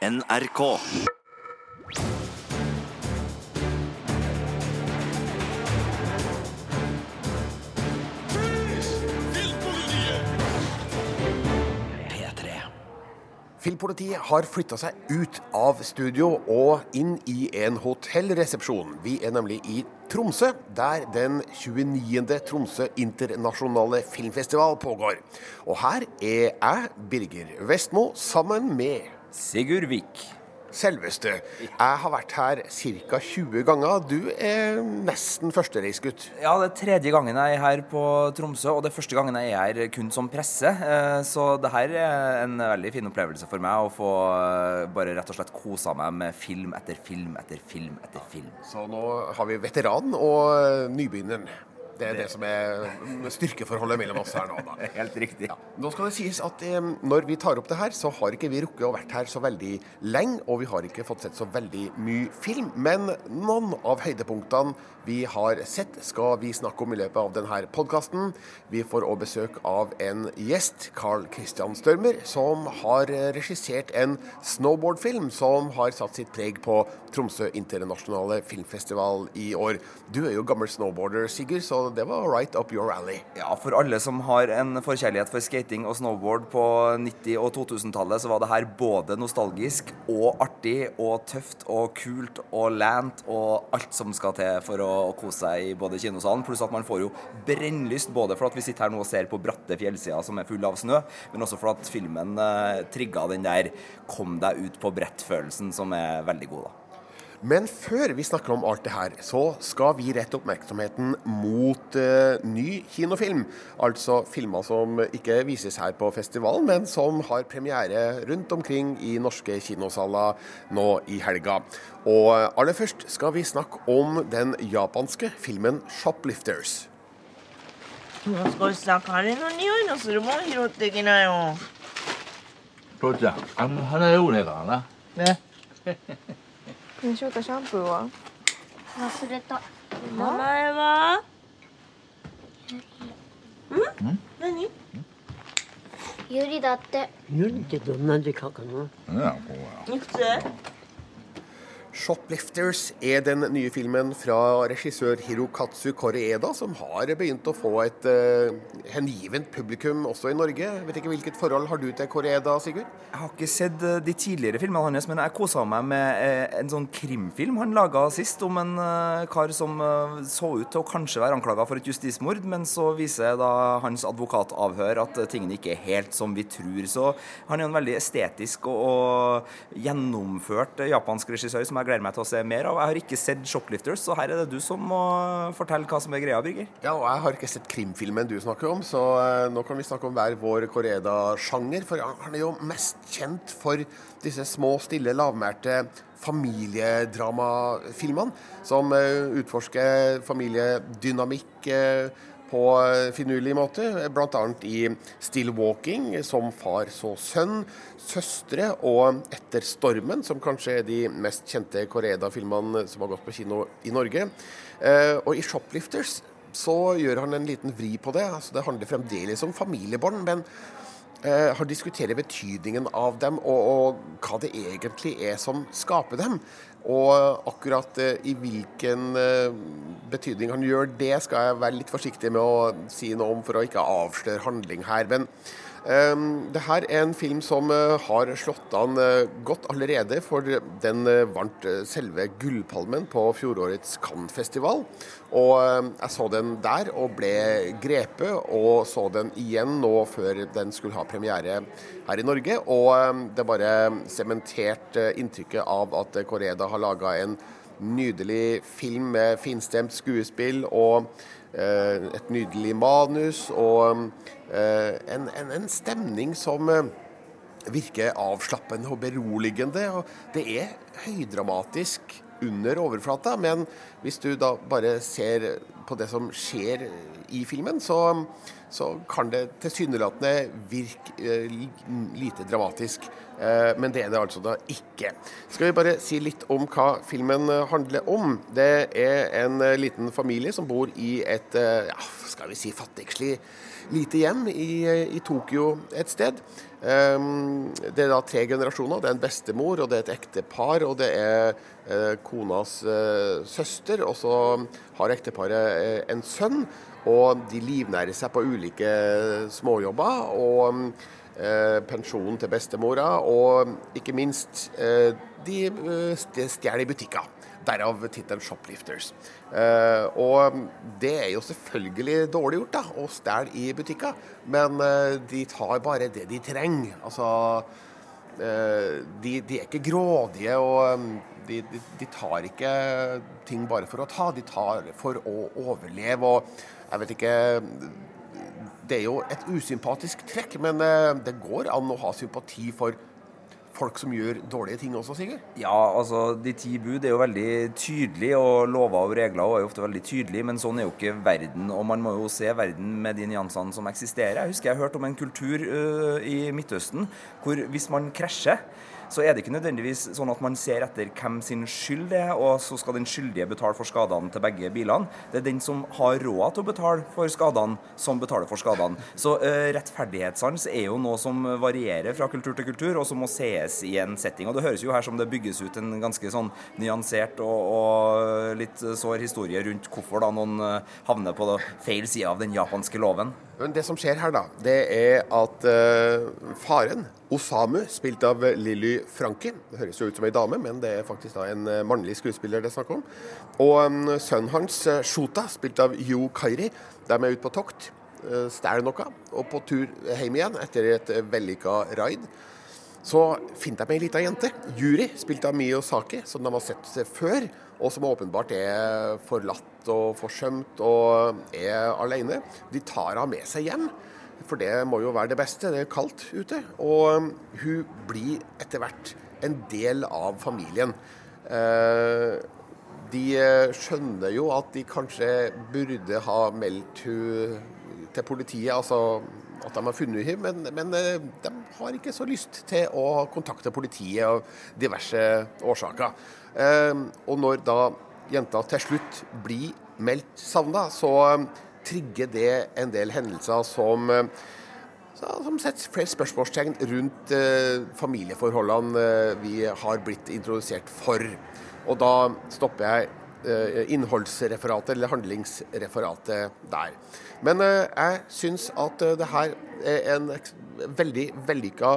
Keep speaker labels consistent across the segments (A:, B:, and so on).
A: NRK.
B: Filmpolitiet har flytta seg ut av studio og inn i en hotellresepsjon. Vi er nemlig i Tromsø, der den 29. Tromsø internasjonale filmfestival pågår. Og her er jeg, Birger Vestmo, sammen med
C: Sigurd Vik.
B: selveste. Jeg har vært her ca. 20 ganger. Du er nesten førstereisgutt.
C: Ja, det er tredje gangen jeg er her på Tromsø, og det er første gangen jeg er her kun som presse. Eh, Så det her er en veldig fin opplevelse for meg å få eh, bare rett og slett kosa meg med film etter film etter film etter film.
B: Så nå har vi veteranen og nybegynneren. Det er det som er styrkeforholdet mellom oss her nå. da.
C: Helt riktig.
B: Nå skal det sies at eh, når vi tar opp det her, så har ikke vi rukket å vært her så veldig lenge, og vi har ikke fått sett så veldig mye film. Men noen av høydepunktene vi har sett, skal vi snakke om i løpet av denne podkasten. Vi får òg besøk av en gjest, Carl Christian Størmer, som har regissert en snowboardfilm som har satt sitt preg på Tromsø internasjonale filmfestival i år. Du er jo gammel snowboarder, Sigurd, så det var right up your alley.
C: Ja, for alle som har en forkjærlighet for skating og snowboard på 90- og 2000-tallet, så var det her både nostalgisk og artig og tøft og kult og lant og alt som skal til for å kose seg i både kinosalen. Pluss at man får jo brennlyst både for at vi sitter her nå og ser på bratte fjellsider som er fulle av snø, men også for at filmen eh, trigga den der kom deg ut på brett-følelsen som er veldig god, da.
B: Men før vi snakker om alt det her, så skal vi rette oppmerksomheten mot eh, ny kinofilm. Altså filmer som ikke vises her på festivalen, men som har premiere rundt omkring i norske kinosaler nå i helga. Og aller først skal vi snakke om den japanske filmen 'Shoplifters'.
D: もう少しさカレーの匂いのするもん拾ってきなよ
E: 父ちゃんあんま鼻よくねえからなね
F: ねえ翔太シャンプーは？
G: 忘れた。
D: 名前は？ん？何？
G: ゆりだって。
H: ユリってどんな字書くの？
E: 何やここはい
D: くつ？
B: Shoplifters er den nye filmen fra regissør Hirokatsu Koreeda, som har begynt å få et uh, hengivent publikum også i Norge. Vet ikke Hvilket forhold har du til Koreeda, Sigurd?
C: Jeg har ikke sett eh, de tidligere filmene hans, men jeg kosa meg med eh, en sånn krimfilm han laga sist, om en uh, kar som uh, så ut til å kanskje være anklaga for et justismord, men så viser da hans advokatavhør at tingene ikke er helt som vi tror. Så han er en veldig estetisk og, og gjennomført japansk regissør som jeg gleder meg til å se mer av. Jeg har ikke sett 'Shoplifters', så her er det du som må fortelle hva som er greia, Birger.
B: Ja, og Jeg har ikke sett krimfilmen du snakker om, så uh, nå kan vi snakke om hver vår Koreda-sjanger. For han er jo mest kjent for disse små, stille, lavmælte familiedramafilmene som uh, utforsker familiedynamikk uh, på finurlig måte, bl.a. i 'Still Walking', som far så sønn, 'Søstre' og 'Etter stormen', som kanskje er de mest kjente Koreeda-filmene som har gått på kino i Norge. Eh, og i 'Shoplifters' så gjør han en liten vri på det. altså Det handler fremdeles om familiebånd, men eh, han diskuterer betydningen av dem, og, og hva det egentlig er som skaper dem. Og akkurat eh, i hvilken eh, betydning han gjør det, skal jeg være litt forsiktig med å si noe om for å ikke avsløre handling her. Men det her er en film som eh, har slått an eh, godt allerede, for den eh, vant selve Gullpalmen på fjorårets Cannes-festival. Og jeg så den der og ble grepet, og så den igjen nå før den skulle ha premiere her i Norge. Og eh, det bare sementerte inntrykket av at Koreda har laga en nydelig film med finstemt skuespill og et nydelig manus og eh, en, en, en stemning som eh, virker avslappende og beroligende. og Det er høydramatisk under overflata, men hvis du da bare ser på det som skjer i filmen, så, så kan det tilsynelatende virke eh, li- lite dramatisk. Eh, men det er det altså da ikke. Skal vi bare si litt om hva filmen eh, handler om? Det er en liten familie som bor i et ja, skal vi si fattigslig lite hjem i, i Tokyo et sted. Um, det er da tre generasjoner. Det er en bestemor, og det er et ektepar, og det er konas søster. Og så har ekteparet en sønn, og de livnærer seg på ulike småjobber. Og eh, pensjonen til bestemora, og ikke minst eh, de eh, stjeler i butikker. Derav tittelen 'Shoplifters'. Eh, og det er jo selvfølgelig dårlig gjort da, å stjele i butikker, men eh, de tar bare det de trenger. Altså, eh, de, de, er ikke grådige, og de, de, de, tar ikke ting bare for å ta, de tar for å overleve. og jeg vet ikke Det er jo et usympatisk trekk, men eh, det går an å ha sympati for folk som gjør dårlige ting også, Sigurd?
C: Ja, altså de ti bud er jo veldig tydelige, og lover og regler er jo ofte veldig tydelige, men sånn er jo ikke verden. Og man må jo se verden med de nyansene som eksisterer. Jeg husker jeg hørte om en kultur uh, i Midtøsten hvor hvis man krasjer så er det ikke nødvendigvis sånn at man ser etter hvem sin skyld det er, og så skal den skyldige betale for skadene til begge bilene. Det er den som har råd til å betale for skadene, som betaler for skadene. Så uh, rettferdighetssans er jo noe som varierer fra kultur til kultur, og som må sees i en setting. Og det høres jo her som det bygges ut en ganske sånn nyansert og, og litt sår historie rundt hvorfor da noen uh, havner på feil side av den japanske loven.
B: Men det som skjer her, da, det er at uh, faren, Osamu, spilt av Lilly Franki Det høres jo ut som ei dame, men det er faktisk da en uh, mannlig skuespiller det er snakk om. Og um, sønnen hans, uh, Shota, spilt av Yo Kairi, de er ute på tokt. Uh, Stjeler noe, og på tur hjem igjen etter et vellykka raid. Så finner de ei lita jente, Yuri, spilt av Mio Saki, som de har sett før, og som åpenbart er forlatt og forsømt og er alene. De tar henne med seg hjem, for det må jo være det beste. Det er kaldt ute. Og hun blir etter hvert en del av familien. Eh, de eh, skjønner jo at de kanskje burde ha meldt hun til politiet, altså at de har funnet henne, men, men eh, de har ikke så lyst til å kontakte politiet av diverse årsaker. Og når da jenta til slutt blir meldt savna, så um, trigger det en del hendelser som, um, som setter flere spørsmålstegn rundt uh, familieforholdene uh, vi har blitt introdusert for. Og da stopper jeg uh, innholdsreferatet, eller handlingsreferatet, der. Men jeg syns at det her er en veldig vellykka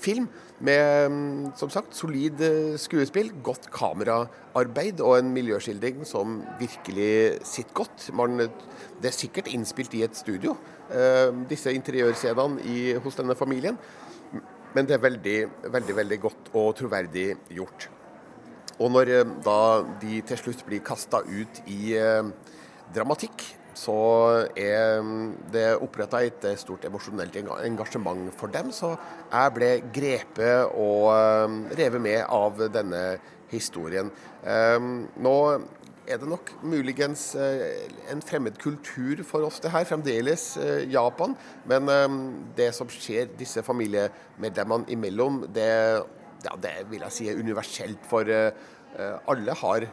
B: film med mm, som sagt, solid eh, skuespill, godt kameraarbeid og en miljøskildring som virkelig sitter godt. Man, det er sikkert innspilt i et studio, eh, disse interiørscenene hos denne familien. Men det er veldig, veldig, veldig godt og troverdig gjort. Og når eh, da de til slutt blir kasta ut i dramatikk, så er det oppretta et stort emosjonelt engasjement for dem. Så jeg ble grepet og eh, revet med av denne historien. Eh, nå er det nok muligens eh, en fremmed kultur for oss, det her. Fremdeles Japan. Men det som skjer disse familiemedlemmene imellom, det, ja, det vil jeg si er universelt. For alle har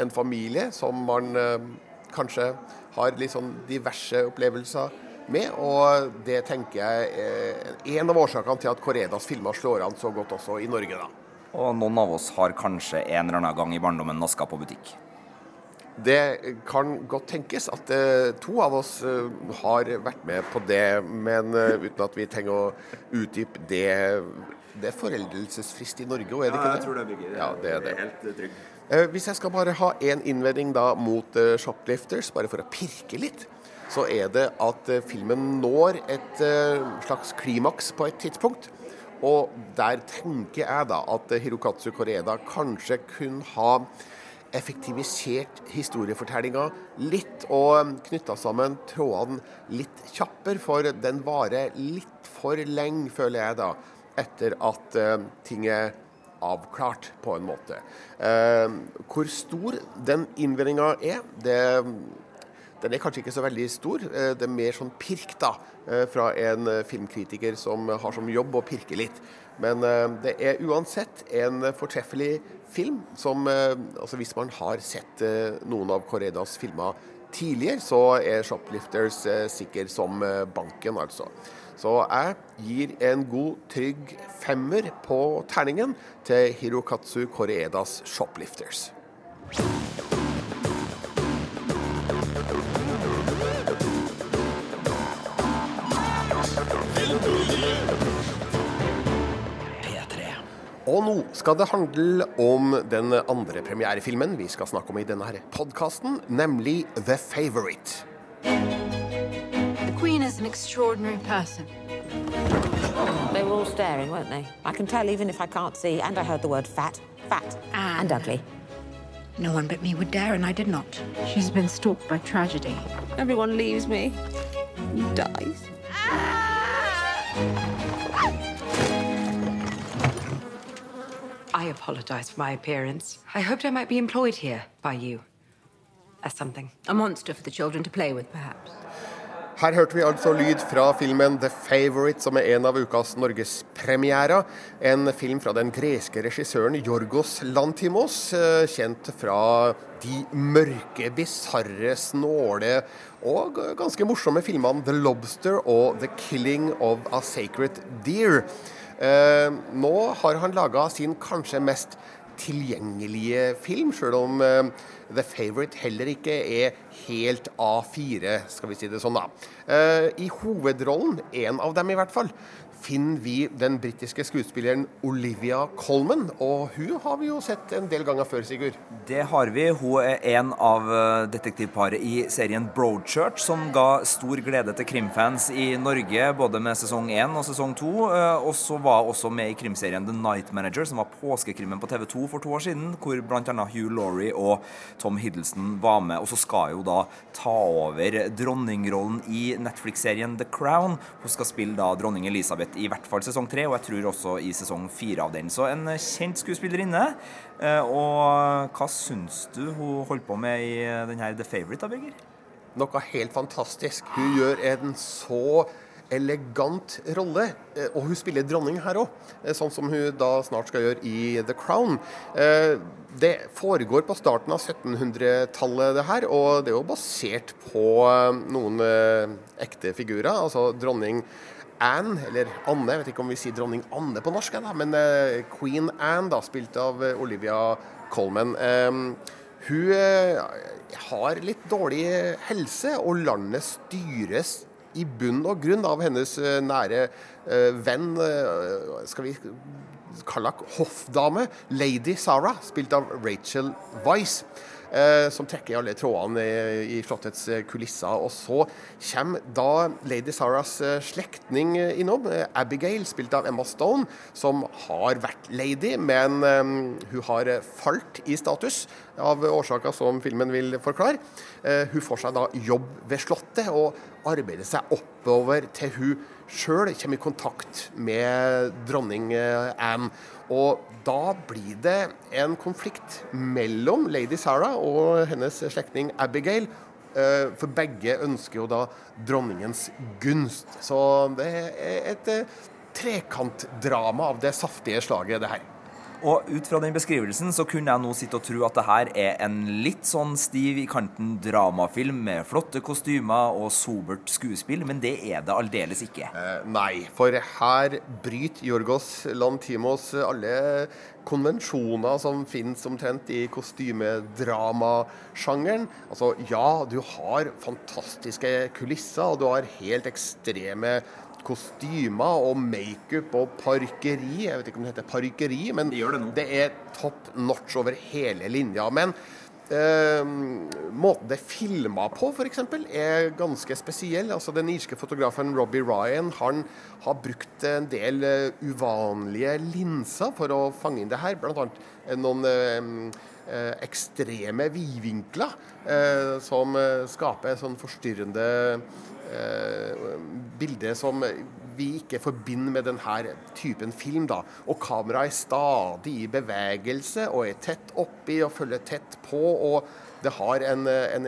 B: en familie som man kanskje har litt sånn diverse opplevelser med. Og det tenker jeg er en av årsakene til at Koredas filmer slår an så godt også i Norge, da.
C: Og noen av oss har kanskje en eller annen gang i barndommen naska på butikk.
B: Det kan godt tenkes at uh, to av oss uh, har vært med på det, men uten at vi trenger å utdype det. Det er foreldelsesfrist i Norge, òg, er det ikke det?
C: Ja, jeg tror det, Birger.
B: Ja, det er det.
C: er helt trygg.
B: Eh, hvis jeg skal bare ha én innvending da mot uh, Shoplifters, bare for å pirke litt, så er det at uh, filmen når et slags klimaks på et tidspunkt. Og der tenker jeg da at Hirokatsu Koreda kanskje kunne ha effektivisert historiefortellinga litt og knytta sammen trådene litt kjappere, for den varer litt for lenge, føler jeg da, etter at ting er avklart, på en måte. Eh, hvor stor den innvendinga er, det, den er kanskje ikke så veldig stor. Eh, det er mer sånn pirk da, eh, fra en filmkritiker som har som jobb å pirke litt. Men det er uansett en fortreffelig film som altså Hvis man har sett noen av Corredas filmer tidligere, så er Shoplifters sikker som banken, altså. Så jeg gir en god, trygg femmer på terningen til Hirokatsu Koreedas Shoplifters. Og nå skal det handle om den andre premierefilmen vi skal snakke om i denne podkasten, nemlig The Favourite.
A: The Queen is an extraordinary person.
I: They were all staring, weren't they? I can tell even if I can't see, and I heard the word fat, fat, ah. and ugly.
A: No one but me would dare, and I did not. She's been stalked by tragedy.
I: Everyone leaves me. Dies.
J: I apologize for my appearance. I hoped I might be employed here by you. As something. A monster for the children to play with, perhaps.
B: Her hørte vi altså lyd fra filmen The Favourite, som er en av ukas norgespremierer. En film fra den greske regissøren Jorgos Lantimos, eh, kjent fra de mørke, bisarre, snåle og ganske morsomme filmene The Lobster og The Killing of a Sacred Deer. Eh, nå har han laga sin kanskje mest tilgjengelige film, sjøl om eh, The Favourite heller ikke er helt A4, skal vi si det sånn, da. Eh, I hovedrollen, en av dem i hvert fall, finner vi den britiske skuespilleren Olivia Colman. Og hun har vi jo sett en del ganger før, Sigurd.
C: Det har vi. Hun er en av eh, detektivparet i serien Broadchurch, som ga stor glede til krimfans i Norge, både med sesong 1 og sesong 2. Og så var hun også med i krimserien The Night Manager, som var påskekrimmen på TV 2 for to år siden, hvor bl.a. Hugh Laurie og Tom Hiddleston var med. Og så skal hun da ta over dronningrollen i Netflix-serien The Crown. Hun skal spille da dronning Elisabeth i hvert fall sesong tre, og jeg tror også i sesong fire av den. Så en kjent skuespillerinne. Eh, Og hva syns du hun holdt på med i denne The Favourite, da, Birger?
B: Noe helt fantastisk. Hun gjør en så elegant rolle, eh, og hun spiller dronning her òg, sånn som hun da snart skal gjøre i The Crown. Eh, Det foregår på starten av 1700-tallet, det her, og det er jo basert på eh, noen eh, ekte figurer. Altså dronning Anne, eller Anne, jeg vet ikke om vi sier dronning Anne på norsk, da, men eh, Queen Anne, da, spilt av eh, Olivia Colman. Eh, hun eh, har litt dårlig helse, og landet styres i bunn og grunn av hennes nære venn, skal vi kalle henne hoffdame, lady Sarah, spilt av Rachel Weisz. Eh, Som trekker alle trådene i, i slottets eh, kulisser. Og så kommer da lady Saras eh, slektning innom, Abigail, spilt av Emma Stone, som har vært lady, men hun har falt i status av årsaker som filmen vil forklare. Hun får seg da jobb ved Slottet og arbeider seg oppover til hun sjøl kommer i kontakt med dronning eh, Anne. Og da blir det en konflikt mellom lady Sarah og hennes slektning Abigail. eh, For begge ønsker jo da dronningens gunst. Så det er et eh, trekantdrama av det saftige slaget, det her.
C: Og ut fra den beskrivelsen så kunne jeg nå sitte og tro at det her er en litt sånn stiv i kanten dramafilm med flotte kostymer og sobert skuespill, men det er det aldeles ikke.
B: Eh, nei, for her bryter Jorgos Lantimos alle konvensjoner som finnes omtrent i kostymedramasjangeren. Altså, ja, du har fantastiske kulisser, og du har helt ekstreme kostymer og makeup og parkeri. Jeg vet ikke om det heter parkeri, men det, er top notch over hele linja. Men eh, måten det er filma på, f.eks., er ganske spesiell. Altså, den irske fotografen Robbie Ryan han har brukt en del uh, uvanlige linser for å fange inn det her. Blant annet noen uh, eh, ekstreme vidvinkler eh, som eh, skaper sånn forstyrrende eh, bilde som vi ikke forbinder med denne typen film. da. Og kameraet er stadig i bevegelse og er tett oppi og følger tett på. og det har en, en,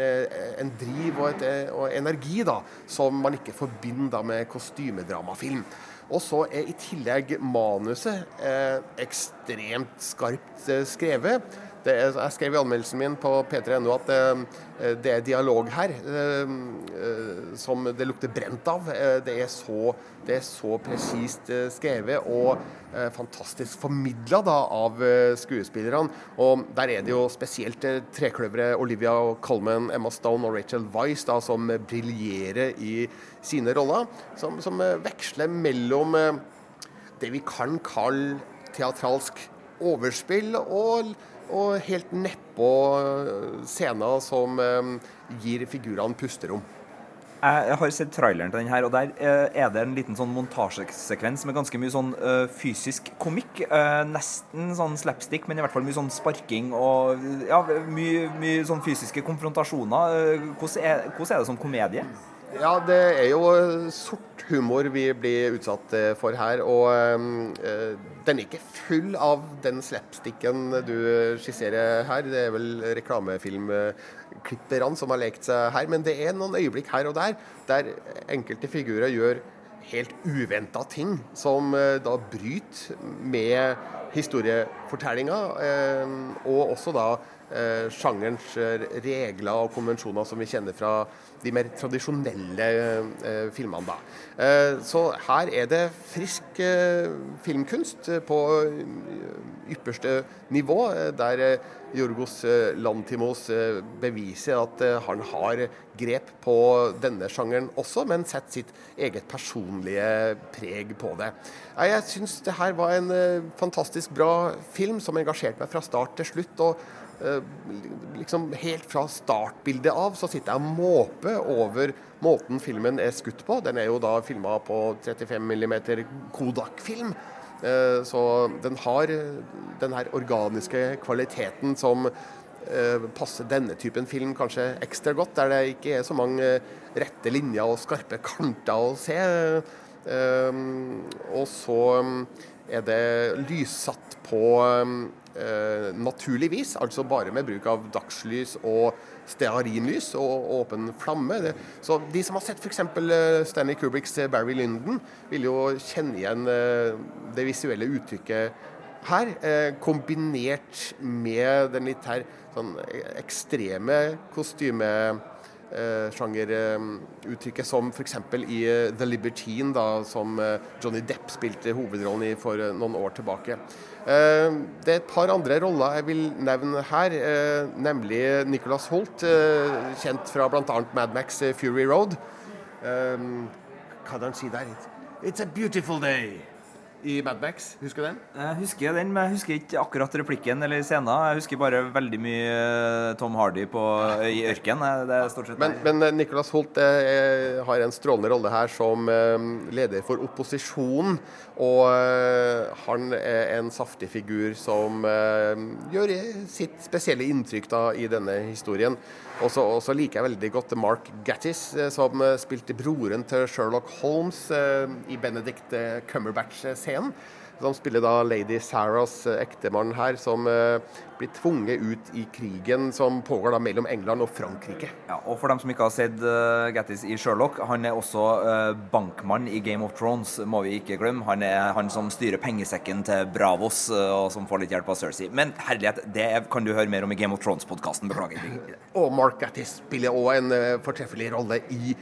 B: en driv og, et, og energi da, som man ikke forbinder med kostymedramafilm. Og så er i tillegg manuset eh, ekstremt skarpt eh, skrevet. Er, jeg skrev i anmeldelsen min på p3.no at det, det er dialog her eh, eh, som det lukter brent av. Eh, det er så, så presist eh, skrevet og eh, fantastisk formidla av eh, skuespillerne. Og der er det jo spesielt eh, trekløveret Olivia Colman, Emma Stone og Rachel Weiss da, som eh, briljerer i sine roller. Som, som eh, veksler mellom eh, det vi kan kalle teatralsk overspill og, og helt nedpå eh, scener som eh, gir figurene pusterom.
C: Jeg har sett traileren til den her, og der eh, er det en liten sånn montasjesekvens med ganske mye sånn fysisk komikk. Nesten sånn slapstick, men i hvert fall mye sånn sparking og ja, mye, mye sånn fysiske konfrontasjoner. Hvordan, er, hvordan er det som komedie?
B: Ja, det er jo eh, sort humor vi blir utsatt eh, for her. Og øh, den er ikke full av den slapsticken du skisserer her. Det er vel reklamefilmklipperne som har lekt seg her. Men det er noen øyeblikk her og der der enkelte figurer gjør helt uventa ting som øh, da bryter med historiefortellinga, øh, og også da sjangerens eh, regler og konvensjoner som vi kjenner fra de mer tradisjonelle eh, filmene. da. Eh, så her er det frisk eh, filmkunst eh, på eh, ypperste nivå, eh, der eh, Jorgos eh, Lantimos eh, beviser at eh, han har grep på denne sjangeren også, men setter sitt eget personlige preg på det. Jeg syns det her var en eh, fantastisk bra film som engasjerte meg fra start til slutt. og eh, liksom Helt fra startbildet av så sitter jeg og måper over måten filmen er skutt på. Den er jo da filma på 35 mm Kodak-film. Eh, Så den har eh, den her organiske kvaliteten som eh, passer denne typen film kanskje ekstra godt, der det ikke er så mange eh, rette linjer og skarpe kanter å se. Eh, Og så mm, er det lyssatt på eh, naturlig vis, altså bare med bruk av dagslys og stearinlys og åpen flamme. Det, så De som har sett f.eks. Stanley Kubricks eh, Barry Lyndon, vil jo kjenne igjen eh, det visuelle uttrykket her, eh, kombinert med den litt her sånn ekstreme kostymesjangeruttrykket som f.eks. i eh, The Libertine, da, som eh, Johnny Depp spilte hovedrollen i for eh, noen år tilbake. Eh, Det er et par andre roller jeg vil nevne her, eh, nemlig Nicholas Holt, eh, kjent fra bl.a. Mad Max eh, Fury Road. Eh, Hva er han sier der? It's a beautiful day i Mad Max. Husker du den?
C: Jeg husker den, men jeg husker ikke akkurat replikken eller scenen. Jeg husker bare veldig mye eh, Tom Hardy på, i ørken. Det er stort sett
B: Men, men eh, Nicholas Holt eh, har en strålende rolle her som eh, leder for opposisjonen. Og eh, han er en saftig figur som eh, gjør sitt spesielle inntrykk da, i denne historien. Og så liker jeg veldig godt Mark Gattis, eh, som eh, spilte broren til Sherlock Holmes eh, i Benedict eh, Cumberbatch-scenen. Som spiller da lady Sarahs eh, ektemann her, som eh, blir tvunget ut i krigen som pågår da mellom England og Frankrike.
C: Ja, og for dem som ikke har sett uh, Gattis i Sherlock, han er også uh, bankmann i Game of Thrones, må vi ikke glemme. Han er han som styrer pengesekken til Bravos, uh, og som får litt hjelp av Cersei. Men herlighet, det kan du høre mer om i Game of Thrones-podkasten. Beklager.
B: Og Mark Gattis spiller òg en uh, fortreffelig rolle i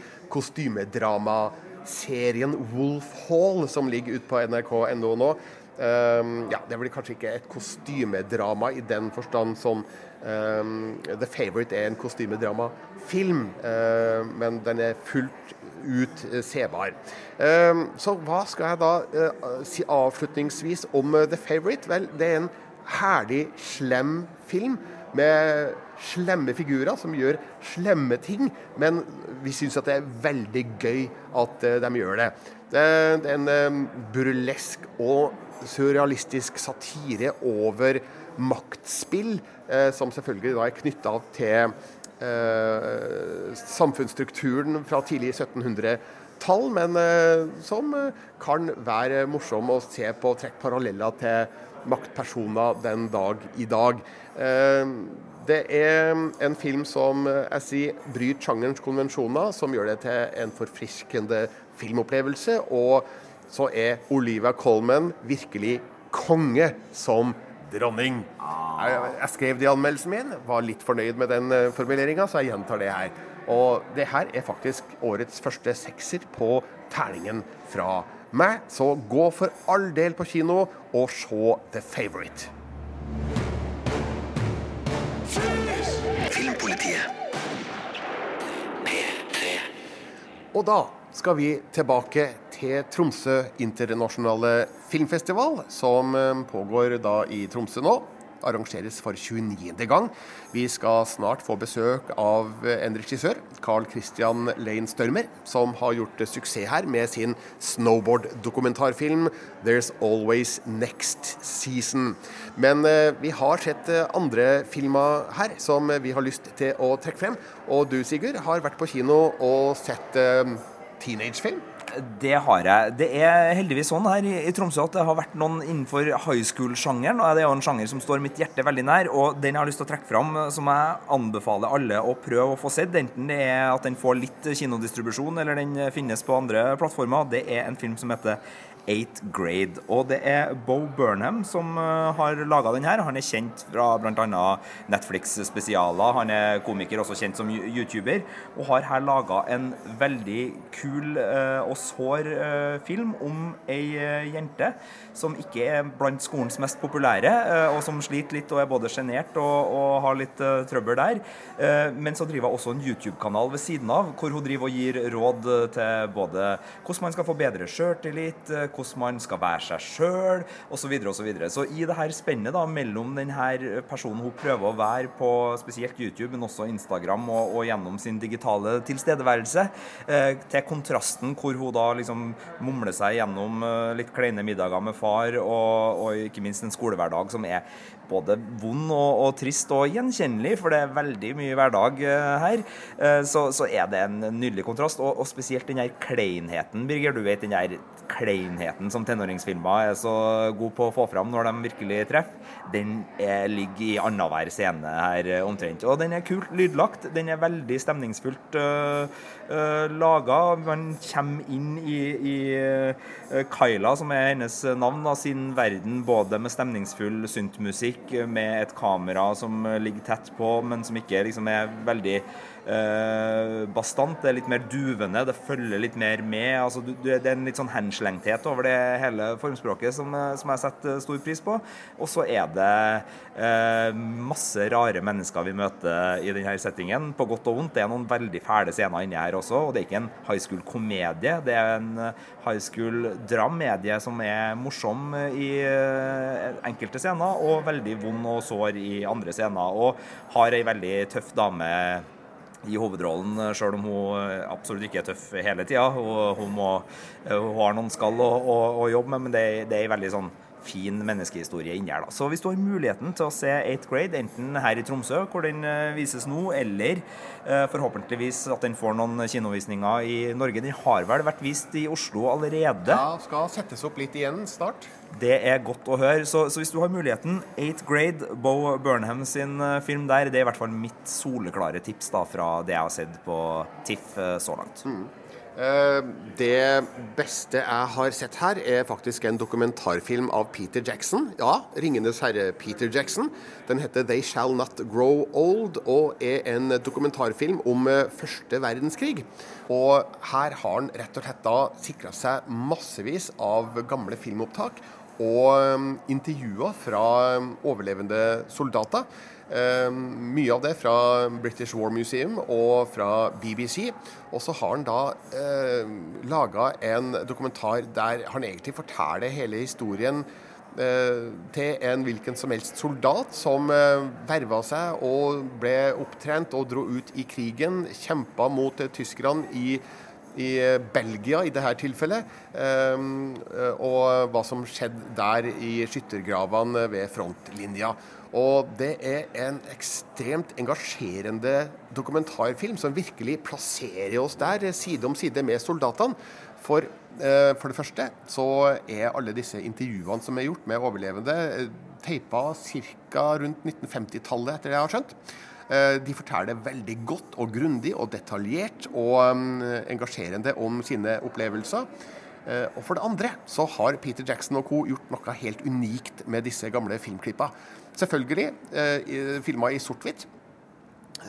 B: kostymedramaserien Wolf Hall, som ligger ute på nrk.no nå. Um, ja, Det blir kanskje ikke et kostymedrama i den forstand som um, The Favourite er en kostymedramafilm, uh, men den er fullt ut uh, sebar. Um, så hva skal jeg da uh, si avslutningsvis om uh, The Favourite? Vel, det er en herlig slem film med slemme figurer som gjør slemme ting, men vi syns det er veldig gøy at eh, de gjør det. Det er en eh, burlesk og surrealistisk satire over maktspill, eh, som selvfølgelig da er knytta til samfunnsstrukturen fra tidlig 1700-tall, men som kan være morsom å se på, og trekke paralleller til maktpersoner den dag i dag. Eh, Det er en film som eh, jeg sier bryter sjangerens konvensjoner, som gjør det til en forfriskende filmopplevelse. Og så er Olivia Colman virkelig konge som dronning. Jeg, skrev det i anmeldelsen min, var litt fornøyd med den uh, formuleringa, så jeg gjentar det her. Og det her er faktisk årets første sekser på terningen fra meg. Så gå for all del på kino og se The Favourite.
K: Filmpolitiet.
B: Og da skal vi tilbake til Tromsø internasjonale filmfestival, som eh, pågår da i Tromsø nå. Arrangeres for 29. gang. Vi skal snart få besøk av en regissør, Carl Christian Lane Størmer, som har gjort suksess her med sin snowboard-dokumentarfilm 'There's Always Next Season'. Men eh, vi har sett eh, andre filmer her som vi har lyst til å trekke frem. Og du, Sigurd, har vært på kino og sett eh, teenagefilm.
C: Det har jeg. Det er heldigvis sånn her i, Tromsø at det har vært noen innenfor high school-sjangeren. og Det er jo en sjanger som står mitt hjerte veldig nær. og Den jeg har lyst til å trekke fram, som jeg anbefaler alle å prøve å få sett, enten det er at den får litt kinodistribusjon eller den finnes på andre plattformer, det er en film som heter Eighth Grade. Og det er Bo Burnham som uh, har laga den her. Han er kjent fra bl.a. Netflix-spesialer. Han er komiker, også kjent som YouTuber, og har her laga en veldig kul uh, og sår uh, film om ei jente som ikke er blant skolens mest populære, og som sliter litt og er både sjenert og, og, har litt trøbbel der. men så driver hun også en YouTube-kanal ved siden av, hvor hun driver og gir råd til både hvordan man skal få bedre sjøltillit, hvordan man skal være seg sjøl, osv. Så, videre, og så, så i det her spennet da, mellom denne personen hun prøver å være på spesielt YouTube, men også Instagram og, og gjennom sin digitale tilstedeværelse, uh, til kontrasten hvor hun da liksom mumler seg gjennom eh, litt kleine middager med far, og, og ikke minst en skolehverdag som er både vond og, og, trist og gjenkjennelig, for det er veldig mye hverdag uh, her, uh, så, så, er det en nydelig kontrast. Og, og spesielt den her kleinheten, Birger. Du vet den her kleinheten som tenåringsfilmer er så god på å få fram når de virkelig treffer. Den er, ligger i annenhver scene her uh, omtrent. Og den er kult lydlagt. Den er veldig stemningsfullt uh, laga. Man kommer inn i, i Kyla, som er hennes navn, da, sin verden, både med stemningsfull syntmusikk musikk med et kamera som ligger tett på, men som ikke liksom er veldig eh, bastant. Det er litt mer duvende, det følger litt mer med. Altså, du, det er en litt sånn henslengthet over det hele formspråket som, som jeg setter stor pris på. Og så er det eh, masse rare mennesker vi møter i denne settingen, på godt og vondt. Det er noen veldig fæle scener inni her også, og det er ikke en high school-komedie. Det er en high school-dramedie som er morsom i eh, enkelte scener, og veldig vond og sår i andre scener. Og har ei veldig tøff dame i hovedrollen, sjøl om hun absolutt ikke er tøff hele tida. Hun, hun, hun, har noen skall å, å, å jobbe med, men det, det er veldig sånn fin menneskehistorie inni her. da. Så hvis du har muligheten til å se 8th grade, enten her i Tromsø, hvor den eh, vises nå, eller eh, forhåpentligvis at den får noen kinovisninger i Norge Den har vel vært vist i Oslo allerede?
B: Ja, skal settes opp litt igjen snart.
C: Det er godt å høre. Så, så hvis du har muligheten, 8th grade, Bo Burnham sin eh, film der, det er i hvert fall mitt soleklare tips da fra det jeg har sett på TIFF så langt.
B: Mm. Eh, det beste jeg har sett her, er faktisk en dokumentarfilm av Peter Jackson. Ja, 'Ringenes herre' Peter Jackson. Den heter 'They Shall Not Grow Old' og er en dokumentarfilm om eh, første verdenskrig. Og her har han rett og slett da sikra seg massevis av gamle filmopptak og eh, intervjuer fra overlevende soldater. Eh, mye av det fra British War Museum og fra BBC. Og så har han da eh, laga en dokumentar der han egentlig forteller hele historien eh, til en hvilken som helst soldat som eh, verva seg og ble opptrent og dro ut i krigen. Kjempa mot eh, tyskerne i i Belgia i dette tilfellet, og hva som skjedde der i skyttergravene ved frontlinja. Og det er en ekstremt engasjerende dokumentarfilm som virkelig plasserer oss der, side om side med soldatene. For, eh, for det første så er alle disse intervjuene som er gjort med overlevende, eh, teipa ca. rundt 1950-tallet, etter det jeg har skjønt. Eh, de forteller veldig godt og grundig og detaljert og um, engasjerende om sine opplevelser. Eh, og for det andre så har Peter Jackson og co. gjort noe helt unikt med disse gamle filmklippa. Selvfølgelig eh, filma i sort-hvitt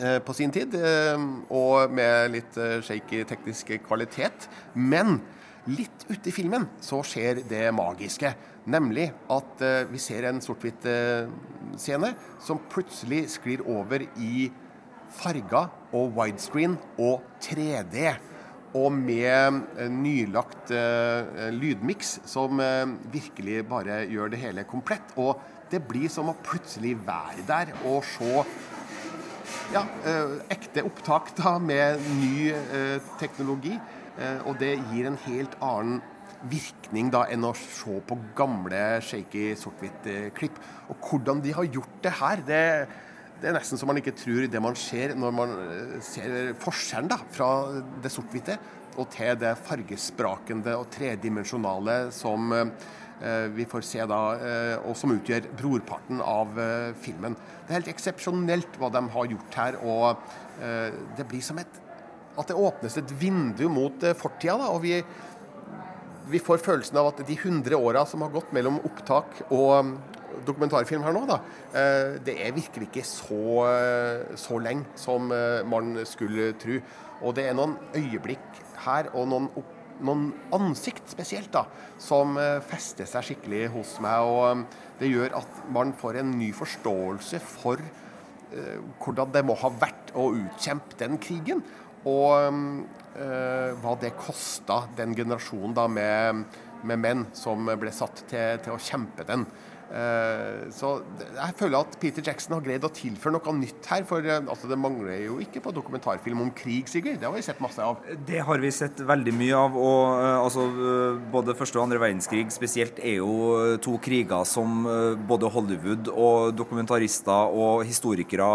B: eh, på sin tid, eh, og med litt eh, shaky teknisk kvalitet. Men litt ute i filmen så skjer det magiske. Nemlig at eh, vi ser en sort-hvitt-scene som plutselig sklir over i farga og widescreen og 3D. Og med eh, nylagt eh, lydmiks som eh, virkelig bare gjør det hele komplett. Og det blir som å plutselig være der og se ja, eh, ekte opptak da med ny eh, teknologi. Eh, og det gir en helt annen virkning da enn å se på gamle shaky sort-hvitt-klipp. Og hvordan de har gjort det her, det, det er nesten så man ikke tror det man ser når man eh, ser forskjellen da, fra det sort-hvite og til det fargesprakende og tredimensjonale som eh, vi får se da, eh, og som utgjør brorparten av eh, filmen. Det er helt eksepsjonelt hva de har gjort her, og eh, det blir som et at det åpnes et vindu mot eh, fortida. da, og vi vi får følelsen av at de 100 åra som har gått mellom opptak og um, dokumentarfilm her nå, da, eh, det er virkelig ikke så, eh, så lenge som eh, man skulle tro. Og det er noen øyeblikk her og noen, opp, noen ansikt spesielt da, som eh, fester seg skikkelig hos meg. og um, Det gjør at man får en ny forståelse for eh, hvordan det må ha vært å utkjempe den krigen. Og eh, hva det kosta den generasjonen da med, med menn som ble satt til, til å kjempe den. Eh, så jeg føler at Peter Jackson har greid å tilføre noe nytt her. For eh, altså, det mangler jo ikke på dokumentarfilm om krig, Sigurd. Det har vi sett masse av.
C: Det har vi sett veldig mye av. og eh, altså, Både første og andre verdenskrig spesielt er jo to kriger som både Hollywood og dokumentarister og historikere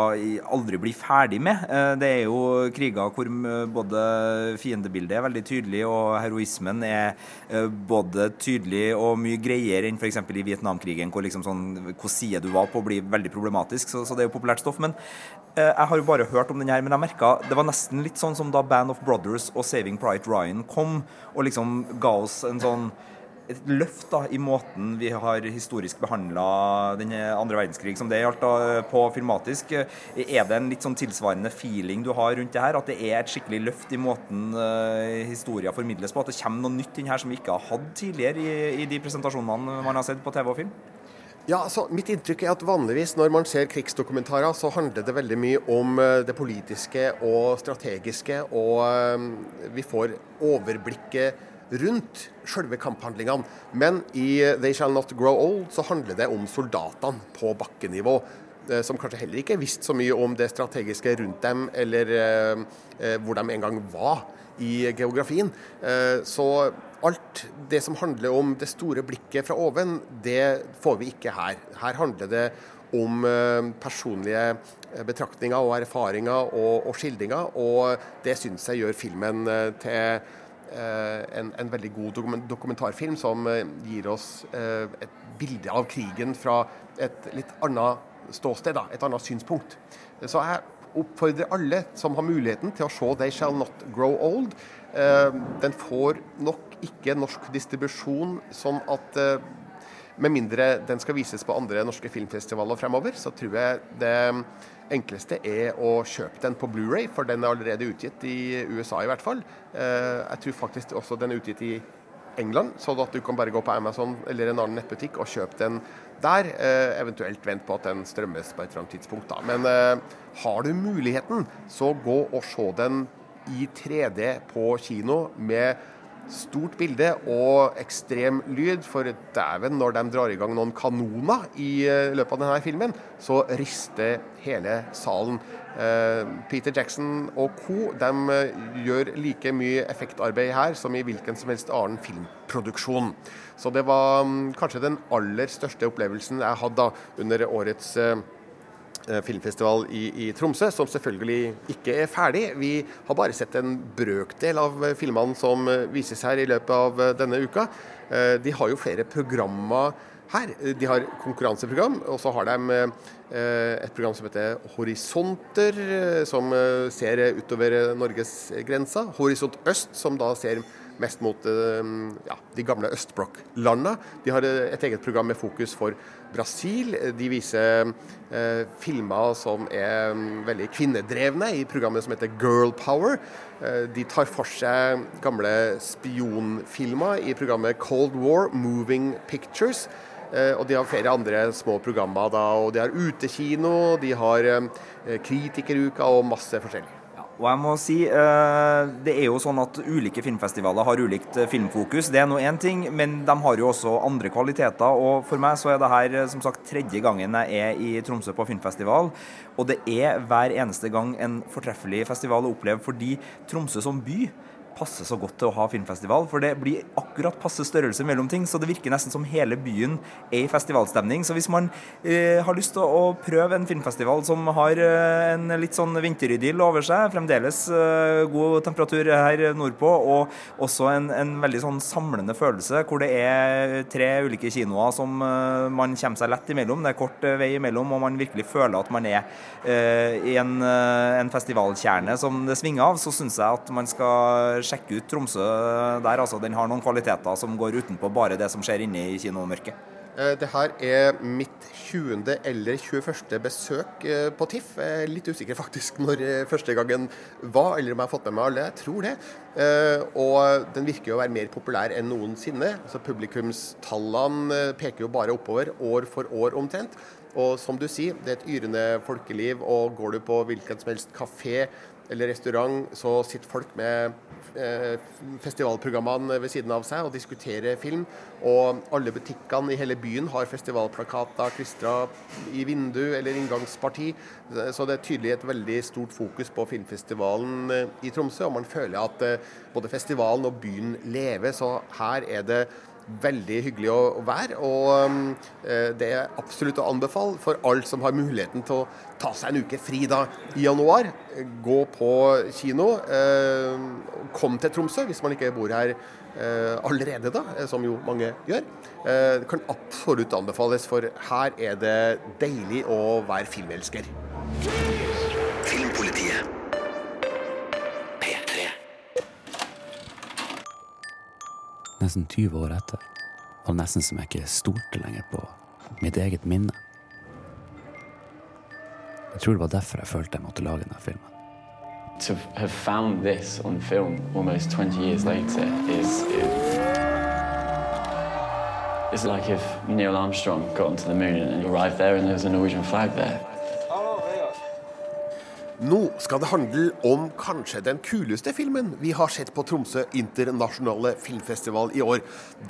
C: aldri blir ferdig med. Det er jo kriger hvor både fiendebildet er veldig tydelig og heroismen er både tydelig og mye greiere enn f.eks. i Vietnamkrigen, hvor liksom sånn, hvor side du var på blir veldig problematisk. Så, så det er jo populært stoff. Men eh, jeg har jo bare hørt om den her, men jeg merka det var nesten litt sånn som da Band of Brothers og Saving Pride Ryan kom, og liksom ga oss en sånn et løft da, i måten vi har historisk behandla den andre verdenskrig som det gjaldt da, på filmatisk. Er det en litt sånn tilsvarende feeling du har rundt det her? At det er et skikkelig løft i måten uh, historia formidles på? At det kommer noe nytt inn her som vi ikke har hatt tidligere i, i de presentasjonene man har sett på TV og film?
B: Ja, altså, Mitt inntrykk er at vanligvis når man ser krigsdokumentarer, så handler det veldig mye om eh, det politiske og strategiske, og eh, vi får overblikket rundt selve kamphandlingene. Men i eh, They Shall Not Grow Old så handler det om soldatene på bakkenivå. Som kanskje heller ikke visste så mye om det strategiske rundt dem, eller hvor de en gang var i geografien. Så alt det som handler om det store blikket fra oven, det får vi ikke her. Her handler det om eh, personlige eh, betraktninger og erfaringer og, og skildringer, og det syns jeg gjør filmen eh, til en, en veldig god dokumentarfilm som gir oss et bilde av krigen fra et litt annet ståsted, et annet synspunkt. Så jeg oppfordrer alle som har muligheten til å se 'They Shall Not Grow Old'. Den får nok ikke norsk distribusjon, sånn at eh, med mindre den skal vises på andre norske filmfestivaler fremover, så tror jeg det enkleste er å kjøpe den på Blu-ray, for den er allerede utgitt i USA i hvert fall. Eh, Jeg tror faktisk også den er utgitt i England, så at du kan bare gå på Amazon eller en annen nettbutikk og kjøpe den der. Eh, Eventuelt vent på at den strømmes på et eller annet tidspunkt. da. Men har du muligheten, så gå og se den i 3D på kino med stort bilde og ekstrem lyd. For dæven, når de drar i gang noen kanoner i eh, løpet av denne filmen, så rister hele salen. Eh, Peter Jackson og co. de eh, gjør like mye effektarbeid her som i hvilken som helst annen filmproduksjon. Så det var mm, kanskje den aller største opplevelsen jeg hadde under årets eh, filmfestival i, i Tromsø, som selvfølgelig ikke er ferdig. Vi har bare sett en brøkdel av eh, filmene som eh, vises her i løpet av eh, denne uka. Eh, De har jo flere programmer her. De har konkurranseprogram, og så har de eh, et program som heter Horisonter, eh, som eh, ser utover Norges grenser. Horisont Øst, som da ser mest mot eh, ja, de gamle østblokklandene. De har eh, et eget program med fokus for Brasil. De viser eh, filmer som er mm, veldig kvinnedrevne i programmet som heter Girl Power. Eh, de tar for seg gamle spionfilmer i programmet Cold War Moving Pictures. Eh, og de har flere andre små programmer. da, og De har utekino, de har eh, kritikeruka og masse forskjellig.
C: Og jeg må si, eh, Det er jo sånn at ulike filmfestivaler har ulikt eh, filmfokus. Det er nå én ting, men de har jo også andre kvaliteter. og For meg så er det her eh, som sagt tredje gangen jeg er i Tromsø på filmfestival. Og det er hver eneste gang en fortreffelig festival å oppleve fordi Tromsø som by passer så godt til å ha filmfestival, for det blir akkurat passe størrelse mellom ting, så det virker nesten som hele byen er i festivalstemning. Så hvis man eh, har lyst til å prøve en filmfestival som har eh, en litt sånn vinteridyll over seg, fremdeles eh, god temperatur her nordpå, og også en, en, veldig sånn samlende følelse, hvor det er tre ulike kinoer som eh, man kommer seg lett imellom, det er kort eh, vei imellom, og man virkelig føler at man er eh, i en, en festivalkjerne som det svinger av, så syns jeg at man skal sjekke ut Tromsø der. altså Den har noen kvaliteter som går utenpå bare det som skjer inne i kinomørket.
B: Eh, det her er mitt 20. eller 21. besøk eh, på TIFF. Jeg er litt usikker faktisk når eh, første gangen var, eller om jeg har fått med meg alle. Jeg tror det. Og den virker jo å være mer populær enn noensinne. Altså Publikumstallene peker jo bare oppover, år for år omtrent. Og som du sier, det er et yrende folkeliv. Og går du på hvilken som helst kafé eller restaurant, så sitter folk med festivalprogrammene ved siden av seg og diskutere film. Og alle butikkene i hele byen har festivalplakater klistra i vindu eller inngangsparti. Så det er tydelig et veldig stort fokus på filmfestivalen eh, i Tromsø. Og man føler at eh, både festivalen og byen lever. Så her er det veldig hyggelig å, være. Og um, eh, det er absolutt å anbefale for alle som har muligheten til å ta seg en uke fri da i januar. Gå på kino. Eh, kom til Tromsø hvis man ikke bor her eh, allerede, da, eh, som jo mange gjør. Eh, det kan absolutt anbefales, for her er det deilig å være filmelsker.
K: Nesten 20 år etter, var det nesten som jeg ikke stolte lenger på mitt eget minne. Jeg tror det var derfor jeg følte jeg måtte lage denne filmen.
L: To have found this on film almost 20 years later is. It's like if Neil Armstrong got onto the moon and arrived there and there was a Norwegian flag there.
B: Nå skal det handle om kanskje den kuleste filmen vi har sett på Tromsø internasjonale filmfestival i år.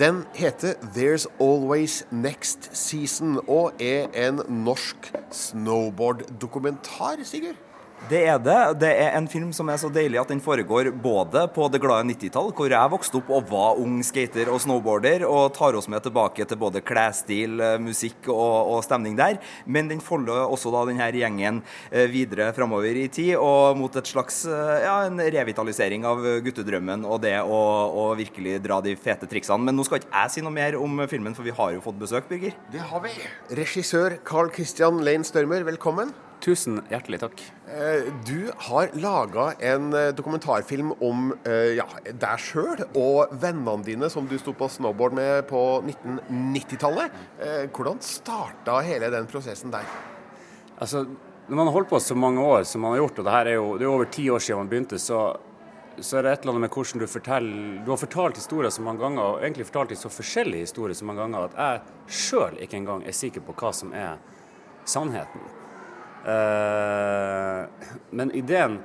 B: Den heter 'There's Always Next Season' og er en norsk snowboard-dokumentar, Sigurd?
C: Det er det. Det er en film som er så deilig at den foregår både på det glade 90-tall, hvor jeg vokste opp og var ung skater og snowboarder, og tar oss med tilbake til både klesstil, eh, musikk og, og, stemning der. Men den folder også da denne gjengen eh, videre framover i tid og mot et slags eh, ja, en revitalisering av guttedrømmen og det å, å virkelig dra de fete triksene. Men nå skal ikke jeg si noe mer om filmen, for vi har jo fått besøk, Birger.
B: Det har vi. Regissør Carl Christian Lane Størmer, velkommen.
M: Tusen hjertelig takk.
B: Eh, du har laga en eh, dokumentarfilm om eh, ja, deg sjøl og vennene dine som du sto på snowboard med på 1990-tallet. Hvordan starta hele den prosessen der?
M: Altså, Når man har holdt på så mange år som man har gjort, og det her er jo det er over ti år siden man begynte, så, så er det et eller annet med hvordan du forteller Du har fortalt historier så mange ganger, og egentlig fortalt så forskjellige historier så mange ganger, at jeg sjøl ikke engang er sikker på hva som er sannheten. Eh, men ideen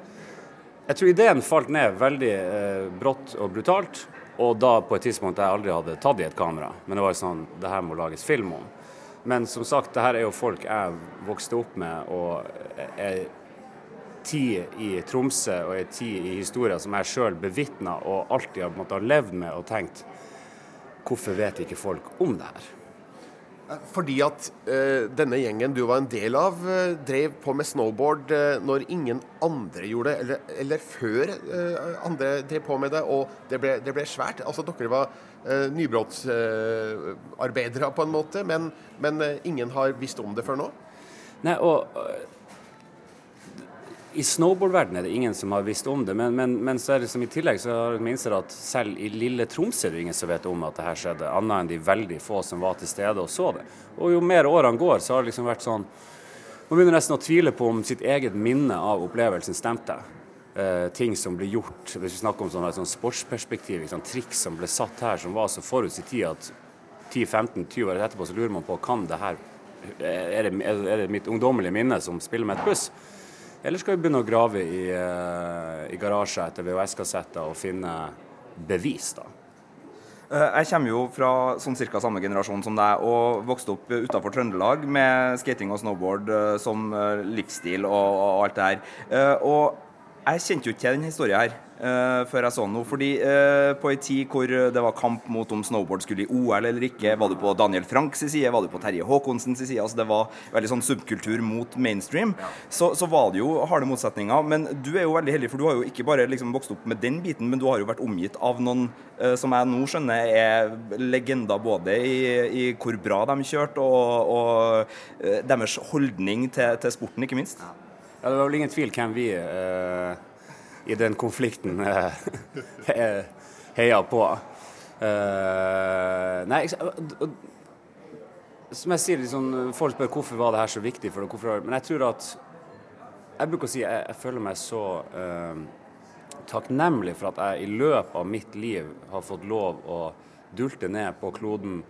M: Jeg tror ideen falt ned veldig eh, brått og brutalt. Og da på et tidspunkt jeg aldri hadde tatt i et kamera. Men det var jo sånn Det her må lages film om. Men som sagt, det her er jo folk jeg vokste opp med, og er tid i Tromsø og ei tid i historien som jeg sjøl bevitna og alltid har, levd med og tenkt Hvorfor vet ikke folk om det her?
B: Fordi at uh, denne gjengen du var en del av, uh, drev på med snowboard uh, når ingen andre gjorde det, eller, eller før andre drev på med det, og det ble, det ble svært. Altså Dere var nybrottsarbeidere på en måte, men, men ingen har visst om det før nå?
M: Nei, og i snowboardverdenen er det ingen som har visst om det, men, men, men så er det som i tillegg så har man innsett at selv i lille Tromsø er det ingen som vet om at det her skjedde, annet enn de veldig få som var til stede og så det. Og jo mer årene går, så har det liksom vært sånn Man begynner nesten å tvile på om sitt eget minne av opplevelsen stemte. Eh, ting som blir gjort, hvis vi snakker om sånn, et sånn sportsperspektiv, liksom, triks som ble satt her som var så forut tid at 10-15-20 år etterpå så lurer man på kan det her er det, er det mitt ungdommelige minne som spiller med et pluss? Eller skal vi begynne å grave i, uh, i garasjer etter VHS-kassetter og finne bevis, da?
C: Eh, jeg kommer jo fra sånn cirka samme generasjon som deg og vokste opp utafor Trøndelag med skating og snowboard eh, som livsstil og, og alt det her. Og jeg kjente jo ikke til denne historien her før jeg så noe. fordi uh, på en tid hvor det var kamp mot om snowboard skulle i OL eller ikke, var du på Daniel Franks side, var du på Terje Haakonsens side, altså det var veldig sånn subkultur mot mainstream, ja. så, så, var det jo harde motsetninger. Men du er jo veldig heldig, for du har jo ikke bare liksom vokst opp med den biten, men du har jo vært omgitt av noen uh, som jeg nå skjønner er legender både i, i hvor bra de kjørte, og, og deres holdning til, til sporten, ikke minst. Ja.
M: Ja, det var vel ingen tvil hvem vi uh, i den konflikten heier heia på. Uh, nei, som jeg sier, liksom, folk spør hvorfor var det her så viktig for deg. Men jeg tror at Jeg bruker å si jeg, jeg føler meg så takknemlig for at jeg i løpet av mitt liv har fått lov å dulte ned på kloden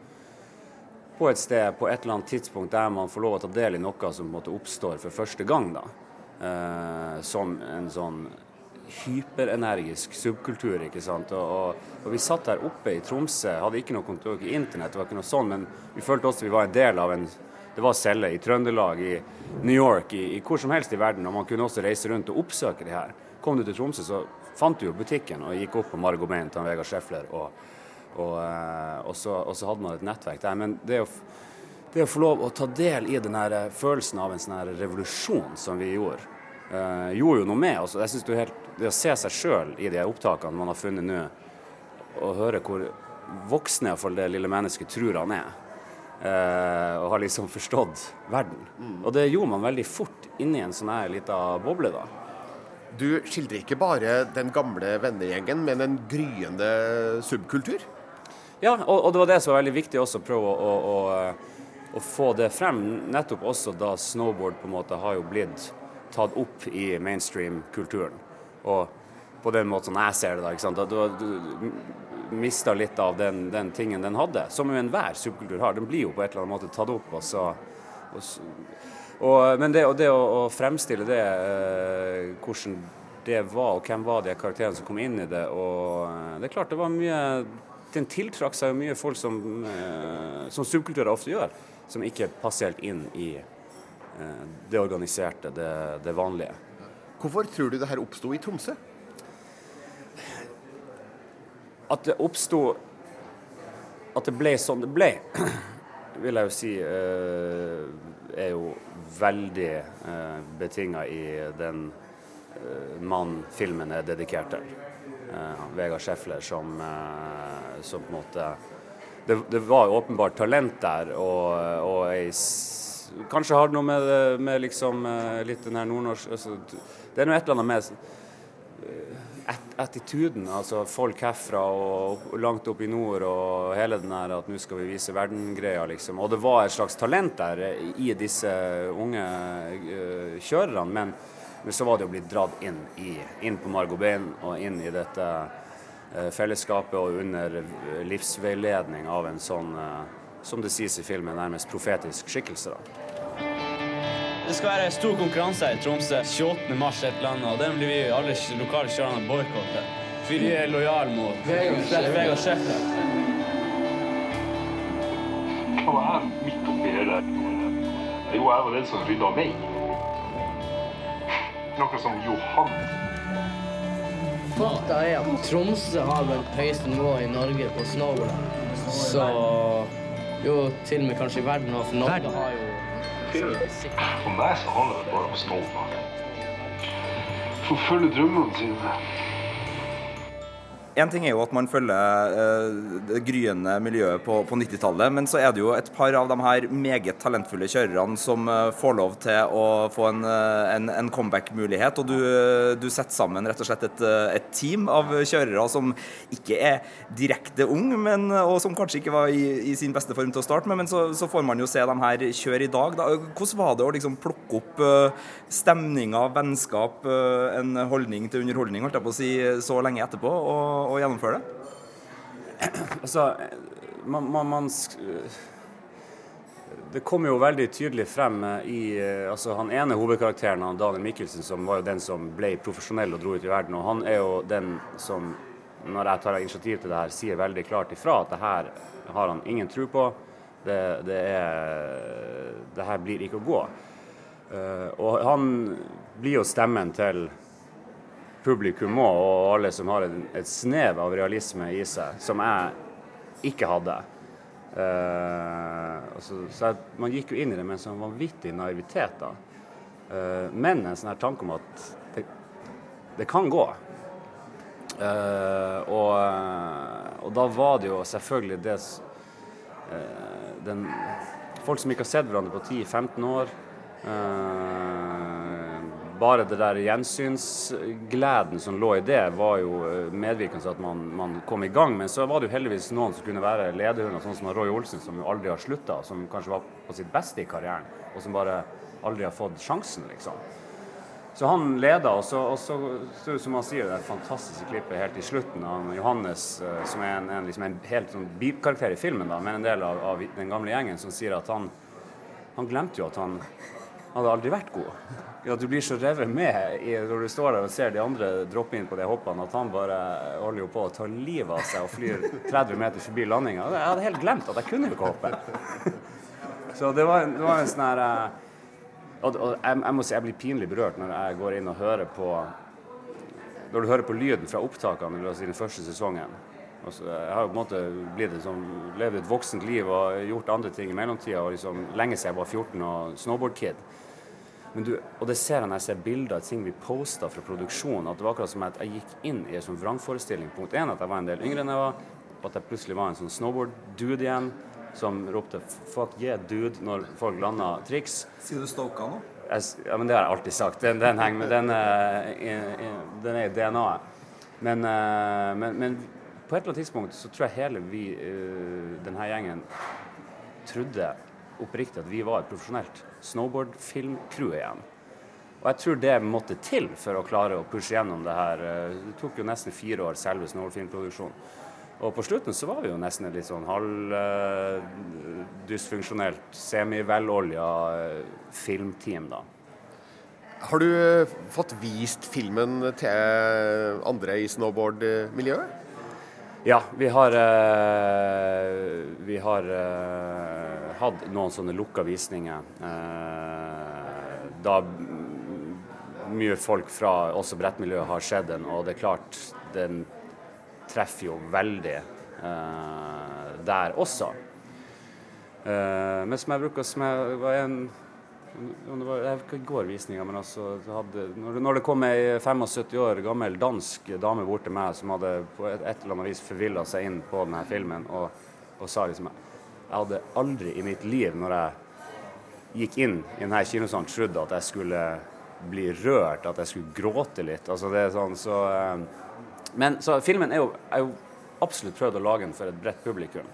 M: på et sted på et eller annet tidspunkt der man får lov å ta del i noe som måtte oppstår for første gang. da eh, som en sånn hyperenergisk subkultur. ikke sant? Og, og, og, Vi satt der oppe i Tromsø, hadde ikke noe kontor, ikke internett, det var ikke noe sånn, men vi følte også vi var en del av en det var celler i Trøndelag, i New York, i, i, hvor som helst i verden. Og man kunne også reise rundt og oppsøke de her. Kom du til Tromsø, så fant du jo butikken og gikk opp på Margot til Vegard Schäfler. Og, og, eh, og, så, og, så, hadde man et nettverk der. Men det å, det å få lov å ta del i den her følelsen av en sånn her revolusjon som vi gjorde, uh, gjorde jo noe med. Altså, jeg synes det, helt, det å se seg sjøl i de opptakene man har funnet nå, og høre hvor voksen iallfall det lille mennesket tror han er, eh, og har liksom forstått verden. Mm. Og det gjorde man veldig fort inni en sånn her lita boble, da.
B: Du skildrer ikke bare den gamle vennegjengen, men en gryende subkultur?
M: Ja, og, og, det var det som var veldig viktig også, å prøve å, å, å, å få det frem. Nettopp også da snowboard på en måte har jo blitt tatt opp i mainstream-kulturen. Og på den måten jeg ser det, da, ikke sant? du, du mista litt av den, den, tingen den hadde, som jo enhver subkultur har. Den blir jo på et eller annet måte tatt opp. og så, og, og, men det, det å, å, fremstille det, eh, hvordan det var, og hvem var de karakterene som kom inn i det og eh, Det er klart det var mye Den tiltrakk seg jo mye folk som, eh, som subkulturer ofte gjør, som ikke passer helt inn i Eh, det organiserte, det, det, vanlige.
B: Hvorfor tror du det her oppsto i Tromsø?
M: At det oppsto At det ble sånn det ble, vil jeg jo si eh, er jo veldig eh, betinga i den mannen filmen er dedikert til. Vegard Schäfler, som, som på en måte det, det var åpenbart talent der, og, og ei Kanskje har det noe med, med liksom, eh, litt den her nordnorsk altså, Det er noe et eller annet med eh, attituden. Altså folk herfra og langt opp i nord og hele den her at nå skal vi vise verdengreia, liksom. Og det var et slags talent der i disse unge uh, kjørerne. Men, men, så var det å bli dratt inn, i, inn på Margot Bein og inn i dette uh, fellesskapet og under livsveiledning av en sånn uh, som det sies i filmen, nærmest profetisk skikkelse. da.
L: Det skal være stor konkurranse her i Tromsø 28. mars et eller annet, og den blir vi alle lokale kjørerne boikotte. For vi er lojale mot Vegard Schäfler.
N: Hva er midt oppi det der? Jo, jeg var den som rydda vei. Noe som Johan.
O: Fakta er at Tromsø har vel høyeste nivå i Norge på snowboard. Så jo, til og med kanskje i verden for Norge har jo
N: for meg så handler det bare om snowboard. Forfølge drømmene sine.
C: En ting er jo at man følger eh, det gryende miljøet på, på 90-tallet, men så er det jo et par av de her meget talentfulle kjørerne som eh, får lov til å få en, eh, en, en comeback-mulighet. Og du, du setter sammen rett og slett et, et team av kjørere som ikke er direkte ung, men, og som kanskje ikke var i, i sin beste form til å starte med, men så, så får man jo se dem her kjøre i dag. Da. Hvordan var det å liksom plukke opp stemninga, vennskap, en holdning til underholdning, holdt jeg på å si, så lenge etterpå, og, og gjennomføre det?
M: Altså, man, man, man Det kommer jo veldig tydelig frem eh, i eh, altså Han ene hovedkarakteren, han Daniel Mikkelsen, som var jo den som ble profesjonell og dro ut i verden. Og han er jo den som, når jeg tar initiativ til det her, sier veldig klart ifra at det her har han ingen tro på. Det, det, er, det her blir ikke å gå. Eh, og han blir jo stemmen til publikum òg, og alle som har et, et snev av realisme i seg, som jeg ikke hadde. Uh, altså, så jeg, man gikk jo inn i det med en sånn vanvittig naivitet. da. Uh, men en sånn her tanke om at det, det kan gå. Uh, og, og da var det jo selvfølgelig det den, Folk som ikke har sett hverandre på 10-15 år. eh, bare det der gjensynsgleden som lå i det, var jo eh, medvirkende til at man, man kom i gang. Men så var det jo heldigvis noen som kunne være lederhunder, sånn som Roy Olsen, som jo aldri har slutta, som kanskje var på sitt beste i karrieren, og som bare aldri har fått sjansen, liksom. Så han leda, og så, og så, som han sier, det fantastiske klippet helt i slutten av Johannes, eh, som er en, en, liksom en helt sånn bikarakter i filmen, da, men en del av, av den gamle gjengen, som sier at han, han glemte jo at han hadde aldri vært god. Ja, du blir så revet med i, når du står der og ser de andre droppe inn på de hoppene, at han bare holder jo på å ta livet av seg og flyr 30 meter forbi landinga. Jeg hadde helt glemt at jeg kunne ikke hoppe. Så det var, det en sånn her eh, og, og jeg, jeg må si jeg blir pinlig berørt når jeg går inn og hører på Når du hører på lyden fra opptakene i den første sesongen. Altså, jeg har jo på en måte blitt sånn, levd et voksent liv og gjort andre ting i mellomtida. Liksom, lenge siden jeg var 14 og snowboardkid. Men du, og det ser jeg når jeg ser bilder av ting vi posta fra produksjonen, at det var akkurat som at jeg gikk inn i en sånn vrangforestilling. Punkt én at jeg var en del yngre enn jeg var, og at jeg plutselig var en sånn snowboard-dude igjen som ropte 'fuck yeah, dude' når folk landa triks.
C: Sier du Stoka nå?
M: Jeg, ja, men det har jeg alltid sagt. Den, den henger med, den, i- den er i DNA-et. Men, eh, men, men på et eller annet tidspunkt så tror jeg hele vi, uh, denne gjengen trodde oppriktig at vi var et profesjonelt snowboard-filmcrew igjen. Og jeg tror det måtte til for å klare å pushe gjennom det her. Eh, Det tok jo nesten fire år, selve snowboardfilmproduksjonen. Og på slutten så var vi jo nesten et litt sånn halvdysfunksjonelt, uh, semivelolja eh, filmteam, da.
B: Har du eh, fått vist filmen til andre i snowboardmiljøet?
M: Ja, vi har, uh, vi har eh, hatt noen sånne lukka visninger. Eh, da mye folk fra også brettmiljøet har sett den, og det er klart den treffer jo veldig eh, der også. Eh, men som jeg bruker som jeg var en det var, jeg i går visninga, men altså hadde, når, når det kom ei 75 år gammel dansk dame bort til meg som hadde på et, et eller annet vis forvilla seg inn på denne filmen, og, og sa liksom Jeg hadde aldri i mitt liv, når jeg gikk inn i denne kinosalen, trodd at jeg skulle bli rørt, at jeg skulle gråte litt. Altså det er sånn, så eh, Men så filmen er jo, er jo absolutt prøvd å lage den for et bredt publikum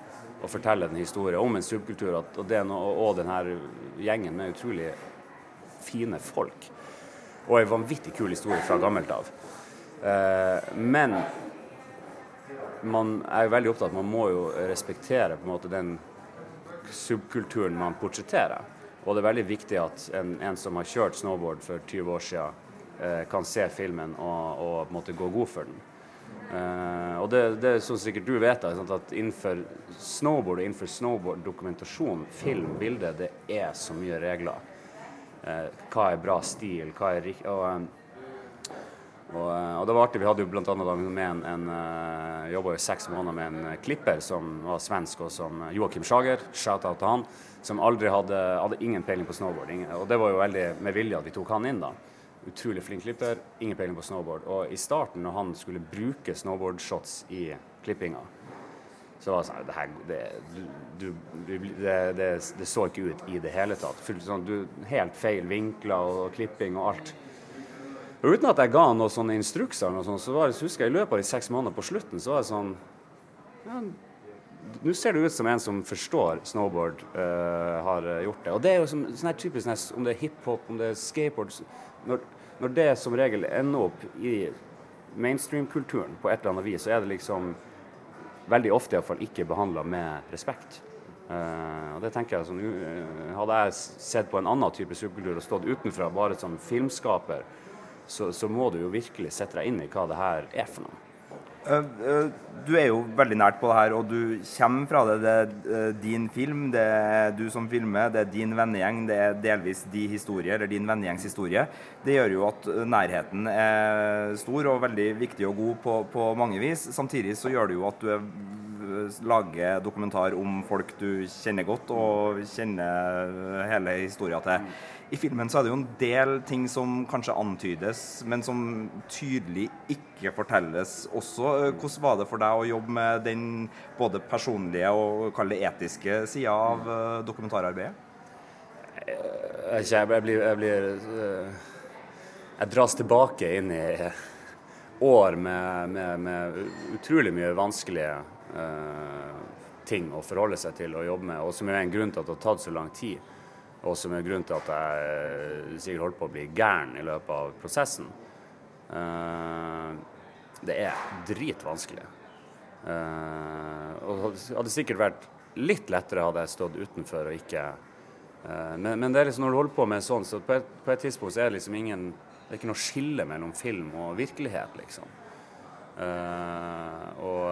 M: og fortelle en historie om en subkultur at, og, noe- og den her gjengen med utrolig fine folk. Og en vanvittig kul historie fra gammelt av. Eh, men man er jo veldig opptatt man må jo respektere på en måte den subkulturen man portretterer. Og det er veldig viktig at en, en som har kjørt snowboard for 20 år siden, eh, kan se filmen og, og på en måte gå god for den. Eh, og det, det sånn sikkert du vet, sant, at innenfor snowboard og innenfor snowboard-dokumentasjon, film, bilde, det er så mye regler. Eh, hva er bra stil, hva er og, eh, og, eh, og det var artig. Vi hadde jo blant annet med en, en uh, jobba i seks måneder med en eh, klipper som var svensk, og som eh, Joakim Sjager, shout-out til han, som aldri hadde, hadde ingen peiling på snowboard. Og det var jo veldig med vilje at vi tok han inn, da. utrolig flink klipper, ingen peiling på snowboard. Og i starten, når han skulle bruke snowboardshots i klippinga, så var det sånn Det, her, det, du, du, det, det, det så ikke ut i det hele tatt. Fullt sånn, du, helt feil vinkler og klipping og alt. Og uten at jeg ga noen sånne instrukser, noe sånt, så var det, så husker jeg i løpet av de seks månedene på slutten, så var det sånn ja, Nå ser det ut som en som forstår snowboard, eh, har gjort det. Og det er jo sånn her typisk sånn om det er hiphop, om det er skateboard når, når det som regel ender opp i mainstream-kulturen på et eller annet vis, så er det liksom veldig ofte iallfall ikke behandla med respekt. Uh, og det tenker jeg sånn, Hadde jeg sett på en annen type subkultur og stått utenfra, bare som filmskaper, så, så, må du jo virkelig sette deg inn i hva det her er for noe.
C: Uh, du er jo veldig nært på det her, og du kommer fra det. Det er din film, det er du som filmer, det er din vennegjeng, det er delvis din historie, eller din vennegjengs historie. Det gjør jo at nærheten er stor og veldig viktig og god på, på mange vis. Samtidig så gjør det jo at du er lager dokumentar om folk du kjenner godt og kjenner hele historien til. I filmen så er det jo en del ting som kanskje antydes, men som tydelig ikke fortelles også. Hvordan var det for deg å jobbe med den både personlige og det etiske sida av eh, dokumentararbeidet?
M: Jeg, jeg blir, jeg, blir, eh, jeg dras tilbake inn i år med, med, med utrolig mye vanskelige uh, ting å forholde seg til og jobbe med, og som er en grunn til at det har tatt så lang tid og som er grunnen til at jeg sikkert holdt på å bli gæren i løpet av prosessen. Uh, det er dritvanskelig. Uh, og det hadde sikkert vært litt lettere hadde jeg stått utenfor og ikke uh, men, men, det er liksom når du holder på med sånn, så på et, på et tidspunkt så er det liksom ingen Det er ikke noe skille mellom film og virkelighet, liksom. Og,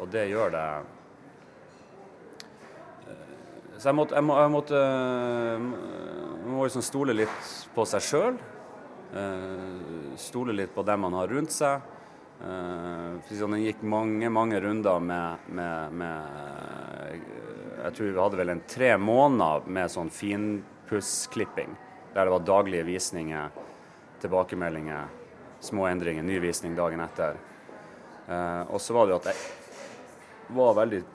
M: og det gjør det så jeg måtte, jeg må, jeg måtte Man må liksom stole litt på seg sjøl. Uh, stole litt på dem man har rundt seg. Uh, det gikk mange mange runder med, med, med, Jeg tror vi hadde vel en tre måneder med sånn finpussklipping. Der det var daglige visninger, tilbakemeldinger, små endringer, ny visning dagen etter. Og så var det jo at jeg var veldig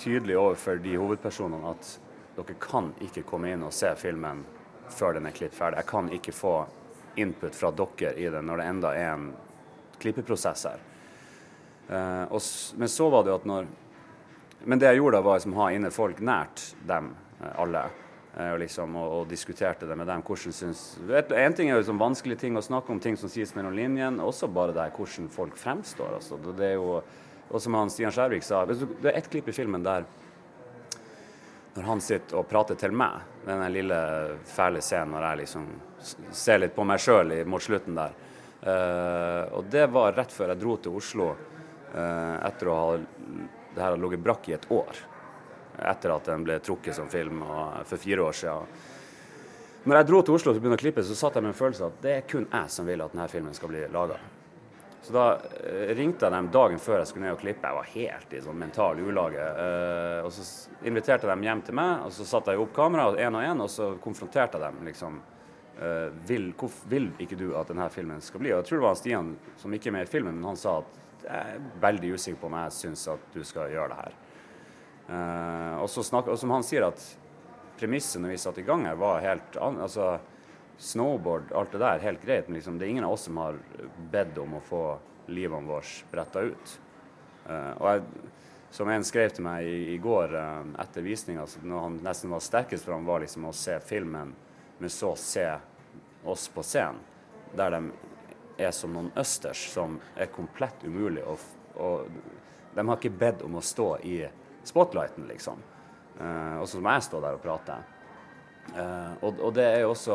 M: tydelig overfor de hovedpersonene at dere kan ikke komme inn og se filmen før den er klippet ferdig. Jeg kan ikke få input fra dere i den når det enda er en klippeprosess her. Uh, og, men så var det jo at når Men det jeg gjorde da, var liksom ha inne folk nært dem uh, alle. Uh, liksom, og, og, diskuterte det med dem. hvordan syns En ting er jo liksom vanskelige ting å snakke om, ting som sies mellom linjene. Også bare det hvordan folk fremstår. Altså. Det er jo og som han Stian Skjærvik sa, det er ett klipp i filmen der når han sitter og prater til meg, den lille fæle scenen når jeg liksom ser litt på meg sjøl mot slutten der. Uh, og det var rett før jeg dro til Oslo uh, etter å ha det her ligget brakk i et år. Etter at den ble trukket som film og, for fire år siden. Når jeg dro til Oslo og begynte å klippe, så satt jeg med en følelse av at det er kun jeg som vil at denne filmen skal bli laga. Så da eh, ringte jeg dem dagen før jeg skulle ned og klippe. Jeg var helt i sånn mental ulage. Eh, og så inviterte jeg dem hjem til meg, og så satte jeg opp kameraet én og én, og så konfronterte jeg dem. liksom, eh, vil, vil ikke du at denne filmen skal bli? Og jeg tror det var Stian som ikke er med i filmen, men han sa at jeg er veldig usikker på om jeg syns at du skal gjøre det her. Og, snak, og, som han sier, at premissene vi satte i gang her, var helt an, altså, snowboard, alt det der, helt greit. Men liksom, det er ingen av oss som har bedt om å få livene våre bretta ut. Uh, og jeg, som en skrev til meg i, i går uh, etter visninga, når han nesten var sterkest for ham, var liksom å se filmen, men så se oss på scenen, der de er som noen østers som er komplett umulig. Og de har ikke bedt om å stå i spotlighten, liksom. Uh, og så jeg stå der og prate. og, og det er jo også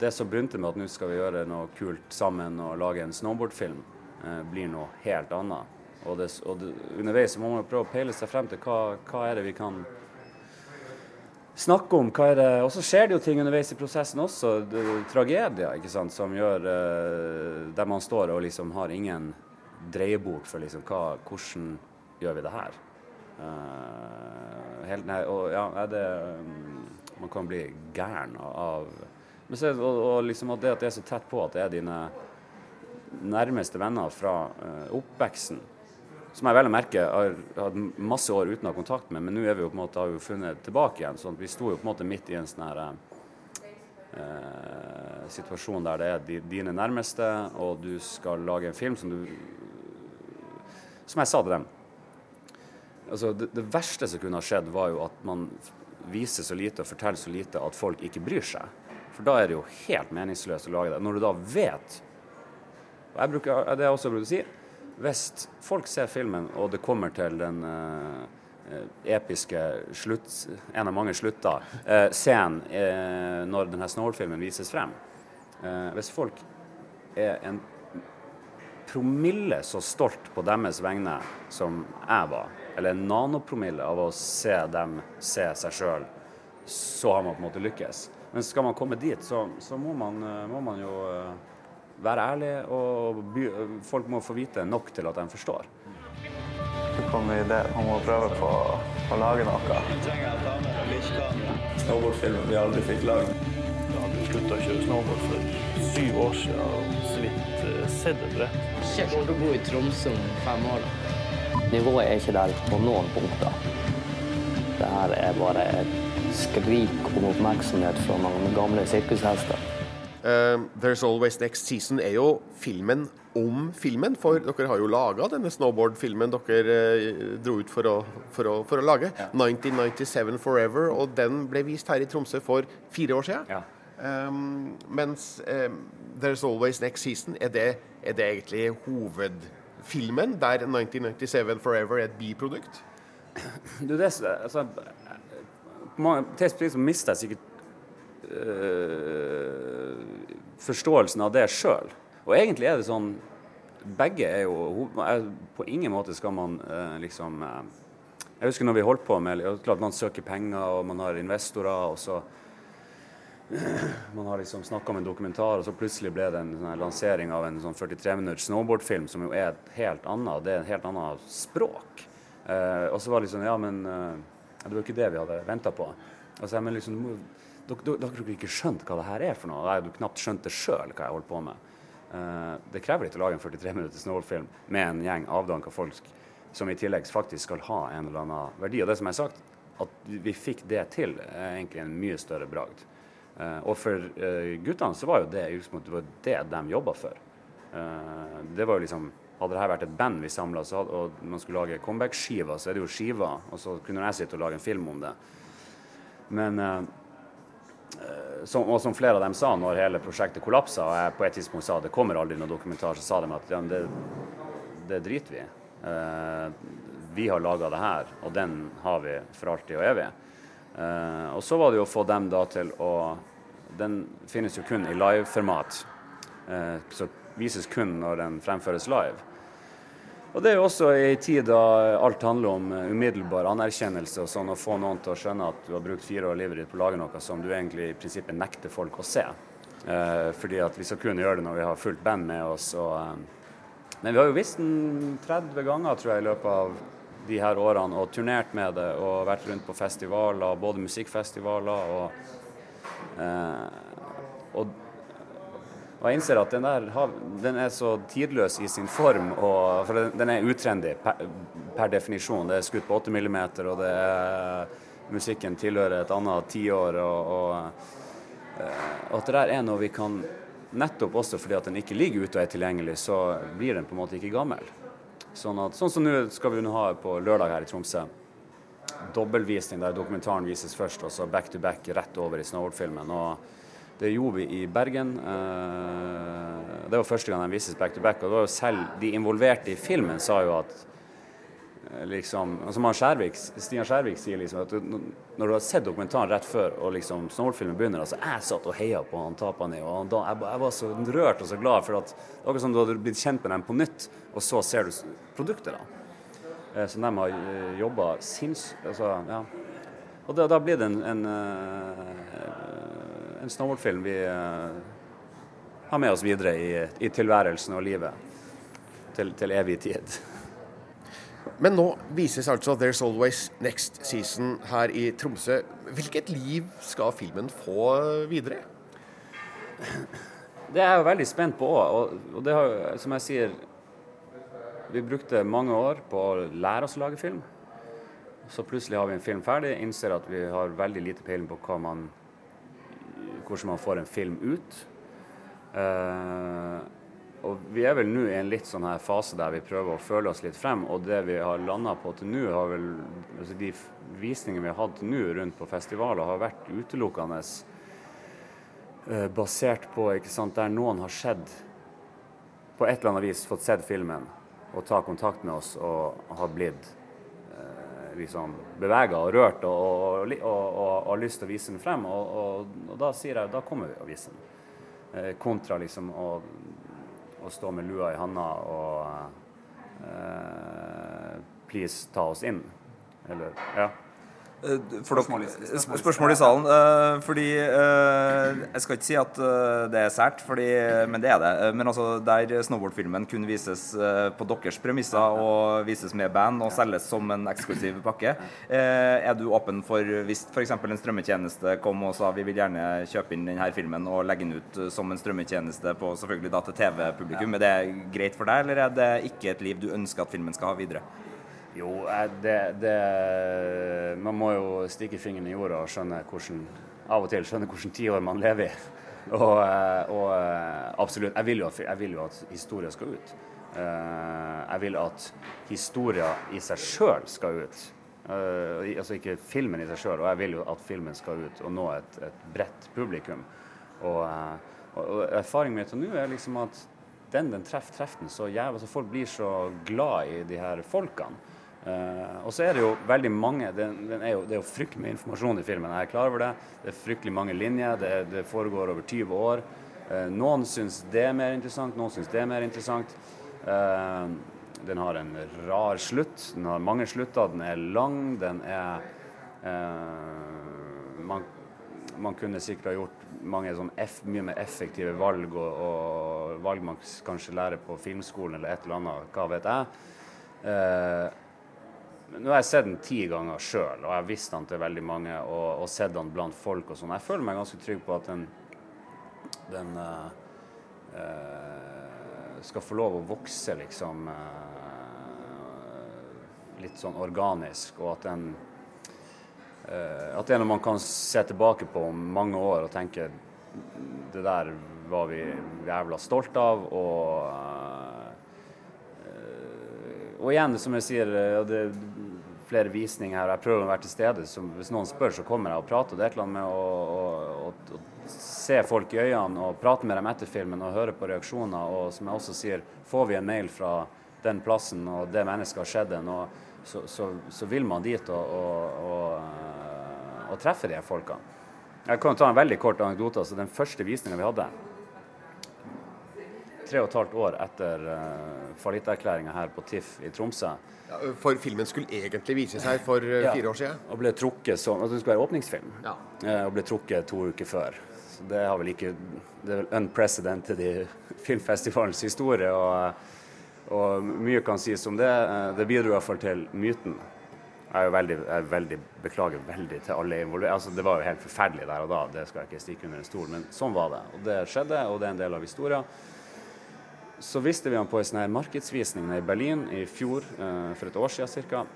M: det som begynte med at nå skal vi gjøre noe kult sammen og lage en snowboardfilm, eh, blir noe helt annet. Og, det, og det, underveis må man prøve å peile seg frem til hva, hva er det vi kan snakke om. hva er det, Og så skjer det jo ting underveis i prosessen også. Det, tragedier ikke sant, som gjør uh, Der man står og liksom har ingen dreiebok for liksom hva, hvordan gjør vi det her. Uh, helt, nei, og ja, er det man kan bli gæren av så, og, og liksom at det at det er så tett på at det er dine nærmeste venner fra uh, oppveksten, som jeg vel å merke har hatt masse år uten å ha kontakt med, men nå er vi jo på en måte, har vi funnet tilbake igjen. sånn at Vi sto jo på en måte midt i en sånn her eh, situasjon der det er dine nærmeste, og du skal lage en film som du Som jeg sa til dem altså det, det verste som kunne ha skjedd, var jo at man viser så lite og forteller så lite at folk ikke bryr seg. For da er det jo helt meningsløst å lage det. Når du da vet og jeg bruker, Det jeg også bruker å si Hvis folk ser filmen, og det kommer til den eh, episke slutt, en av mange slutter, uh, scenen uh, når denne Snowball-filmen vises frem Hvis folk er en promille så stolt på deres vegne som jeg var, eller en nanopromille av å se dem se seg sjøl, så har man på en måte lykkes. Men skal man komme dit, så, så må, man, eh, må man jo eh, være ærlig, og by, folk må få vite nok til at de forstår.
P: Så kom vi ideen om å prøve på å lage noe. Snowboardfilmen vi aldri fikk lagd.
N: Jeg hadde slutta å kjøre snowboard for syv år siden og så vidt eh, sett et brett.
O: Ikke kommer til å bo i Tromsø om fem år. da.
Q: Nivået er ikke der på noen punkter. Det her er bare et skrik om oppmerksomhet fra noen gamle sirkushester.
B: Uh, There's Always Next Season er jo filmen om filmen, for dere har jo laga denne snowboard-filmen dere uh, dro ut for å, for å, for å lage. 1997 Forever, og den ble vist her i Tromsø for fire år siden. Um, mens um, There's Always Next Season, er det, er det egentlig hovedfilmen, der 1997 Forever er et biprodukt?
M: Du, det, altså, på mange, til mister jeg sikkert øh, forståelsen av det sjøl. Og egentlig er det sånn Begge er jo er- På ingen måte skal man øh, liksom øh, Jeg husker når vi holdt på med Klart man søker penger, og man har investorer, og så man har liksom snakka om en dokumentar, og så plutselig ble det en sånn lansering av en sånn 43 minutters snowboardfilm, som jo er et helt annet, det er et helt annet språk. Eh, og så var det liksom Ja, men eh, det var ikke det vi hadde venta på. Og så, men liksom, dere har ikke skjønt hva det her er for noe. Jeg hadde knapt skjønt det sjøl hva jeg holdt på med. Eh, det krever litt å lage en 43 minutters snowboardfilm med en gjeng avdanka folk som i tillegg faktisk skal ha en eller annen verdi. Og det som jeg har sagt, at vi fikk det til, er egentlig en mye større bragd. Eh, og for eh, guttene så var jo det det var det de jobba for. Eh, det var jo liksom Hadde det her vært et band vi samla, og man skulle lage comeback-skiver, så er det jo skiver, og så kunne jeg sitte og lage en film om det. Men som, og som flere av dem sa når hele prosjektet kollapsa, og jeg på et tidspunkt sa det kommer aldri noen dokumentar, så sa de at ja, det, det driter vi i. Vi har laga det her, og den har vi for alltid og evig. Eh, og så var det jo å få dem da til å Den finnes jo kun i live-format. Eh, så vises kun når den fremføres live. Og det er jo også i tid da alt handler om eh, umiddelbar anerkjennelse og sånn, å få noen til å skjønne at du har brukt fire år av livet ditt på å lage noe som du egentlig i prinsippet nekter folk å se. Eh, fordi at vi skal kun gjøre det når vi har fullt band med oss. Men vi har jo visst den 30 ganger tror jeg, i løpet av de her årene og turnert med det og vært rundt på festivaler, både musikkfestivaler og, og og jeg innser at den der den er så tidløs i sin form, og, for den, er utrendy per, per definisjon. Det er skutt på 8 mm, og det er, musikken tilhører et annet tiår. Og, og, eh, og at det der er noe vi kan Nettopp også fordi at den ikke ligger ute og er tilgjengelig, så blir den på en måte ikke gammel. Sånn, at, sånn som nå skal vi ha på lørdag her i Tromsø. Dobbeltvisning der dokumentaren vises først, og så back to back rett over i Snowboard-filmen. og det gjorde vi i Bergen. Eh, Det var første gang den vises back to back. Og det var jo selv de involverte i filmen sa jo at eh, liksom som han Skjærvik, Stian Skjærvik sier liksom at når du har sett dokumentaren rett før og liksom snowboardfilmen begynner, altså jeg satt og heia på han Tapani, og da, jeg, jeg var så rørt og så glad for at det var akkurat som du hadde blitt kjent med dem på nytt, og så ser du produktet, da. Eh, Som de har uh, jobba. Altså, ja. Og da, da blir det en, en, eh, en snowboardfilm vi eh, har med oss videre i, i tilværelsen og livet. Til, til evig tid.
B: Men nå vises altså There's Always Next Season her i Tromsø. Hvilket liv skal filmen få videre?
M: Det er jeg jo veldig spent på òg. Og, det har som jeg sier Vi brukte mange år på å lære oss å lage film. Så plutselig har vi en film ferdig, innser at vi har veldig lite peiling på man, hvordan man får en film ut. Uh, og vi er vel nå i en litt sånn her fase der vi prøver å føle oss litt frem. Og det vi har landa på til nå, har vel altså De visningene vi har hatt nå rundt på festivaler, har vært utelukkende uh, basert på ikke sant, der noen har sett på et eller annet vis fått sett filmen og ta kontakt med oss og har blitt eh, liksom bevega og rørt og, og, og, og, har lyst til å vise den frem. Og, da sier jeg da kommer vi å vise den. Eh, kontra liksom å, å stå med lua i handa og eh, Please, ta oss inn. Eller Ja.
C: Eh, For dere, spørsmål i salen. Uh, fordi uh, Jeg skal ikke si at uh, det er sært, fordi, men det er det. Men altså, der snowboardfilmen kun vises på deres premisser og vises med band og selges som en eksklusiv pakke, er du åpen for hvis f.eks. en strømmetjeneste kom og sa vi vil gjerne kjøpe inn denne filmen og legge den ut som en strømmetjeneste på selvfølgelig da til TV-publikum, er det greit for deg, eller er det ikke et liv du ønsker at filmen skal ha videre?
M: Jo, eh, det, det Man må jo stikke fingeren i jorda og skjønne hvordan Av og til skjønne hvilke tiår man lever i. Og, eh, og eh, absolutt. Jeg vil, jo, jeg vil jo at historien skal ut. Jeg vil at historien i seg sjøl skal ut. Altså ikke filmen i seg sjøl. Og jeg vil jo at filmen skal ut og nå et, et bredt publikum. Og, og, og erfaringen min til nå er liksom at den den treffer, treffer den så jævlig. Altså folk blir så glad i de her folkene. Eh, og så er det jo veldig mange den er jo, Det er jo fryktelig mye informasjon i filmen. Jeg er klar over det. Det er fryktelig mange linjer. Det, det foregår over 20 år. Uh, noen syns det er mer interessant, noen syns det er mer interessant. Uh, den har en rar slutt. Den har mange slutter. Den er lang. Den er man, man kunne sikkert ha gjort mange sånn eff, mye mer effektive valg, og, og valg man kanskje lærer på filmskolen eller et eller annet, hva vet jeg. Men nå har jeg sett den ti ganger sjøl, og jeg har visst den til veldig mange og, og sett den blant folk og sånn. Jeg føler meg ganske trygg på at den, den uh, uh, skal få lov å vokse liksom Uh, litt sånn organisk, og at den At det er noe man kan se tilbake på om mange år og tenke det der var vi jævla stolt av, og og igjen, som jeg sier, det flere visninger og Jeg prøver å være til stede. Så hvis noen spør, så kommer jeg og prater. Det er et eller annet med å, å, å, å se folk i øynene og prate med dem etter filmen og høre på reaksjoner. Og som jeg også sier, får vi en mail fra den plassen og det mennesket har skjedd en, så, så, så vil man dit og, og, og, og treffe de folkene. Jeg kan ta en veldig kort anekdote. Altså, den første visninga vi hadde, tre og et halvt år etter uh, fallitterklæringa her på TIFF i Tromsø
B: Ja, for filmen skulle egentlig vise seg for uh,
M: Ja,
B: fire år siden.
M: Og ble trukket som altså Det skulle være åpningsfilm.
B: Ja.
M: uh, Og ble trukket to uker før. Så det har vel ikke Det er vel unprecedented i filmfestivalens historie. Og, og mye kan sies om det. Eh, Det bidro i hvert fall til myten. Jeg veldig, jeg veldig beklager veldig til alle involverte. Altså, det var jo helt forferdelig der og da, det skal jeg ikke stikke under en stol, men sånn var det. Og det skjedde, og det er en del av historien. Så visste vi han på en sånn markedsvisning i Berlin i fjor, eh, for et år siden ca.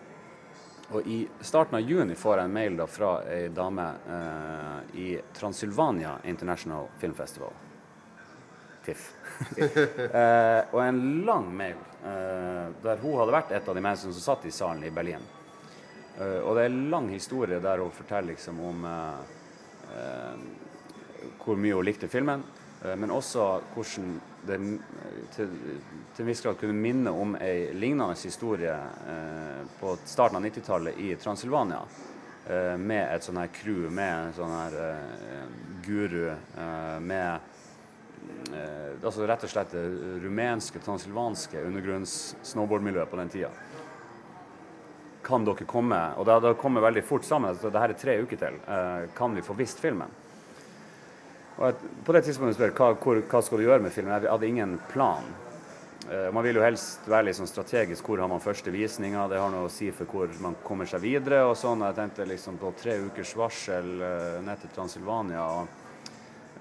M: Og i starten av juni får jeg en mail da fra ei dame eh, i Transylvania International Film Festival. TIFF. eh, og en lang mail eh, der hun hadde vært et av de menneskene som satt i salen i Berlin. Eh, og det er en lang historie der hun forteller liksom om eh, hvor mye hun likte filmen, men også hvordan det eh, til, til en viss grad kunne minne om ei lignende historie eh, på starten av 90-tallet i Transylvania. Eh, med et sånn her crew, med en sånn her eh, guru, eh, med eh, altså rett og slett det rumenske, transylvanske undergrunns-snowboardmiljøet på den tida. Kan dere komme Og det har kommet veldig fort sammen. Altså, det her er tre uker til. Eh, kan vi få vist filmen? Og på det tidspunktet spør hva, hvor, hva skal du gjøre med filmen. Jeg hadde ingen plan. Eh, man vil jo helst være litt sånn strategisk. Hvor har man første visninga? Det har noe å si for hvor man kommer seg videre. og sånn. Jeg tenkte liksom på tre ukers varsel eh, ned til Transylvania. og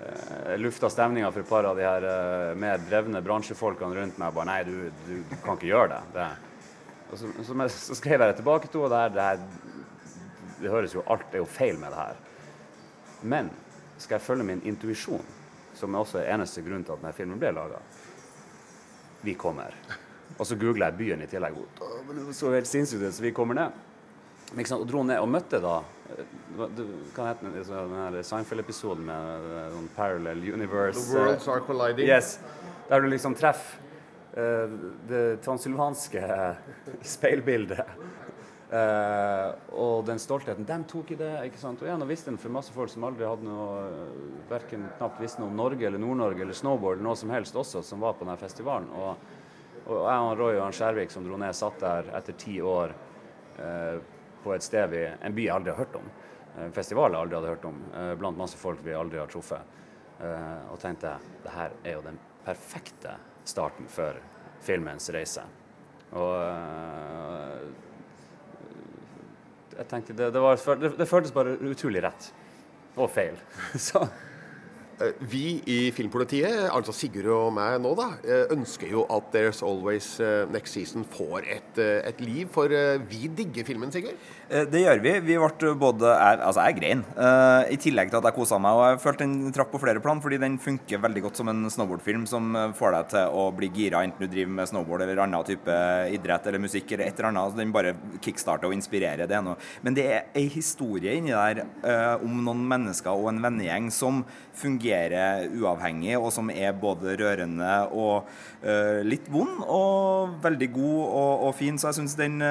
M: eh, lufta stemninga for et par av de her eh, mer drevne bransjefolkene rundt meg. bare, Nei, du, du, du kan ikke gjøre det. det. Og så, så, så skrev jeg det tilbake til henne. Det, det høres jo Alt er jo feil med det her. Men skal jeg følge min intuisjon, som er også er eneste grunn til at denne filmen ble laga Vi kommer. Og så googla jeg byen i tillegg. Det så helt sinnssykt ut, så vi kommer ned. Og dro ned og møtte da eh, hva heter den, så den her Seinfeld-episoden med noen sånn Parallel Universe?
B: The worlds are colliding.
M: Yes. Der du liksom treffer uh, det transylvanske speilbildet. Eh, og den stoltheten. De tok i det. ikke sant? Og igjen, og visste den for masse folk som aldri hadde noe eh, Verken knapt visste noe om Norge eller Nord-Norge eller snowboard eller noe som helst også, som var på denne festivalen. Og, og jeg og Roy og han Skjærvik som dro ned, satt der etter ti år eh, på et sted vi En by jeg aldri har hørt om. En festival jeg aldri hadde hørt om. Eh, blant masse folk vi aldri har truffet. Og tenkte det her er jo den perfekte starten for filmens reise. Og jeg tenkte det, det, var, det, det føltes bare utrolig rett. Og feil. Så
B: Eh, Vi i Filmpolitiet, altså Sigurd og meg nå, da, eh, ønsker jo at There's Always eh, Next Season får et, et liv. For vi digger filmen, Sigurd.
C: Eh, Det gjør vi. Vi ble både er, Altså, jeg grein. Uh, I tillegg til at jeg kosa meg. Og jeg følte den traff på flere plan, fordi den funker veldig godt som en snowboardfilm som eh, får deg til å bli gira, enten du driver med snowboard eller annen type idrett eller musikk eller et eller annet. Altså, den bare kickstarter og inspirerer. Det ennå. Men det er ei historie inni der uh, om noen mennesker og en vennegjeng som fungerer uavhengig, og som er både rørende og uh, litt vond, og veldig god og, og fin. Så jeg syns den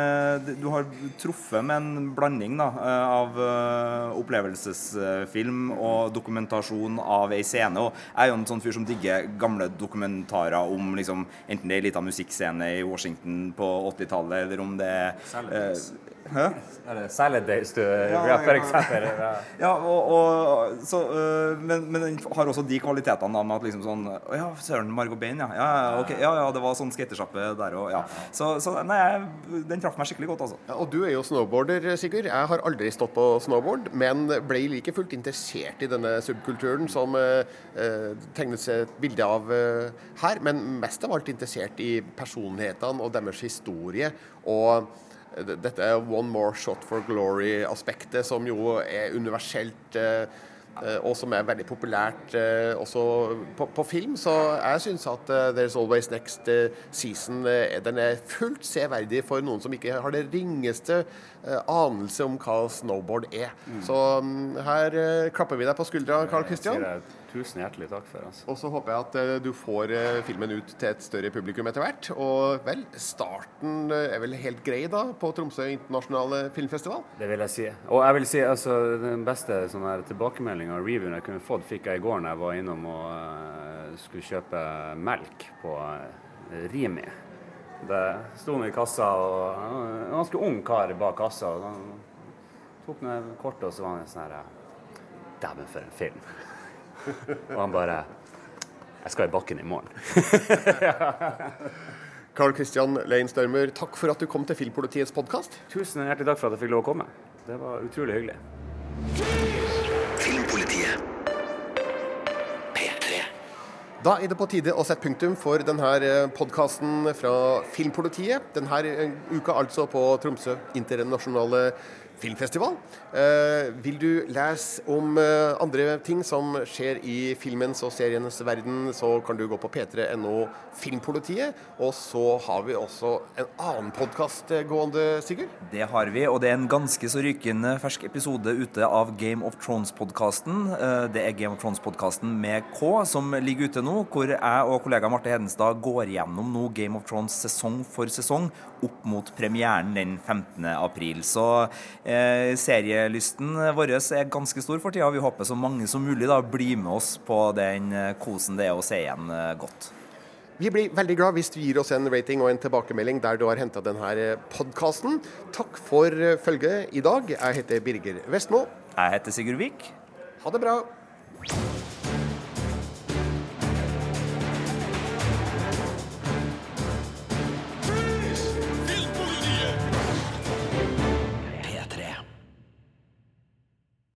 C: Du har truffet med en blanding da, eh, av eh, opplevelsesfilm og dokumentasjon av ei scene. Og jeg er jo en sånn fyr som digger gamle dokumentarer om liksom, enten det er ei lita musikkscene i Washington på 80-tallet, eller om det er Hæ?
M: Salad Days du
C: Ja,
M: ja, for eksempel? Ja.
C: Ja, og, og, så, øh, men, men den har også de kvalitetene da, med at liksom sånn Å ja, søren, Margot Bain, ja. Ja, ja, ok, ja, ja, det var sånn skatesjappe der òg, ja. Så, så nei, jeg- den traff meg skikkelig godt, altså.
B: Ja, og du er jo snowboarder, Sigurd. Jeg har aldri stått på snowboard, men ble like fullt interessert i denne subkulturen som eh, tegnes et bilde av eh, her. Men mest av alt interessert i personlighetene og deres historie. Og dette er one more shot for glory-aspektet, som jo er universelt. eh, eh, og som er veldig populært eh, også på, på film. Så jeg syns at There's Always Next Season den er fullt severdig for noen som ikke har det ringeste anelse om hva snowboard er. Så mm, her eh, klapper vi deg på skuldra.
M: Sier jeg Tusen hjertelig takk for. oss.
B: Og så håper jeg at eh, du får eh, filmen ut til et større publikum etter hvert. Og vel, starten eh, er vel helt grei da, på Tromsø internasjonale filmfestival?
M: Det vil jeg si. Og jeg vil si altså, den beste sånn her tilbakemeldinga og reviewen jeg kunne fått, fikk jeg i går når jeg var innom og uh, skulle kjøpe melk på uh, Rimi. Det sto han i kassa, og en ganske ung kar bak kassa. og Han tok ned kortet, og så var han sånn her Dæven, for en film. og han bare Jeg skal i bakken i morgen.
B: Carl Christian Lein Størmer, takk for at du kom til Filmpolitiets podkast.
M: Tusen hjertelig takk for at jeg fikk lov å komme. Det var utrolig hyggelig.
B: Da er det på tide å sette punktum for denne podkasten fra Filmpolitiet. Denne eh, uka altså på Tromsø internasjonale filmfestival. Eh, vil du lese om eh, andre ting som skjer i filmens og serienes verden, så kan du gå på p3.no Filmpolitiet. Og så har vi også en annen podkast gående, Sigurd.
C: Det har vi, og det er en ganske så rykende fersk episode ute av Game of Thrones-podkasten. Det er Game of Thrones-podkasten med K som ligger ute nå, hvor jeg og kollega Marte Hedenstad går gjennom nå Game of Thrones sesong for sesong opp mot premieren den 15. april. Så eh, serielysten vår er ganske stor for tida. Vi håper så mange som mulig da blir med oss på den eh, kosen det er å se igjen eh, godt.
B: Vi blir veldig glad hvis du gir oss en rating og en tilbakemelding der du har henta denne podkasten. Takk for eh, følget i dag. Jeg heter Birger Vestmo.
C: Jeg heter Sigurd Vik.
B: Ha det bra.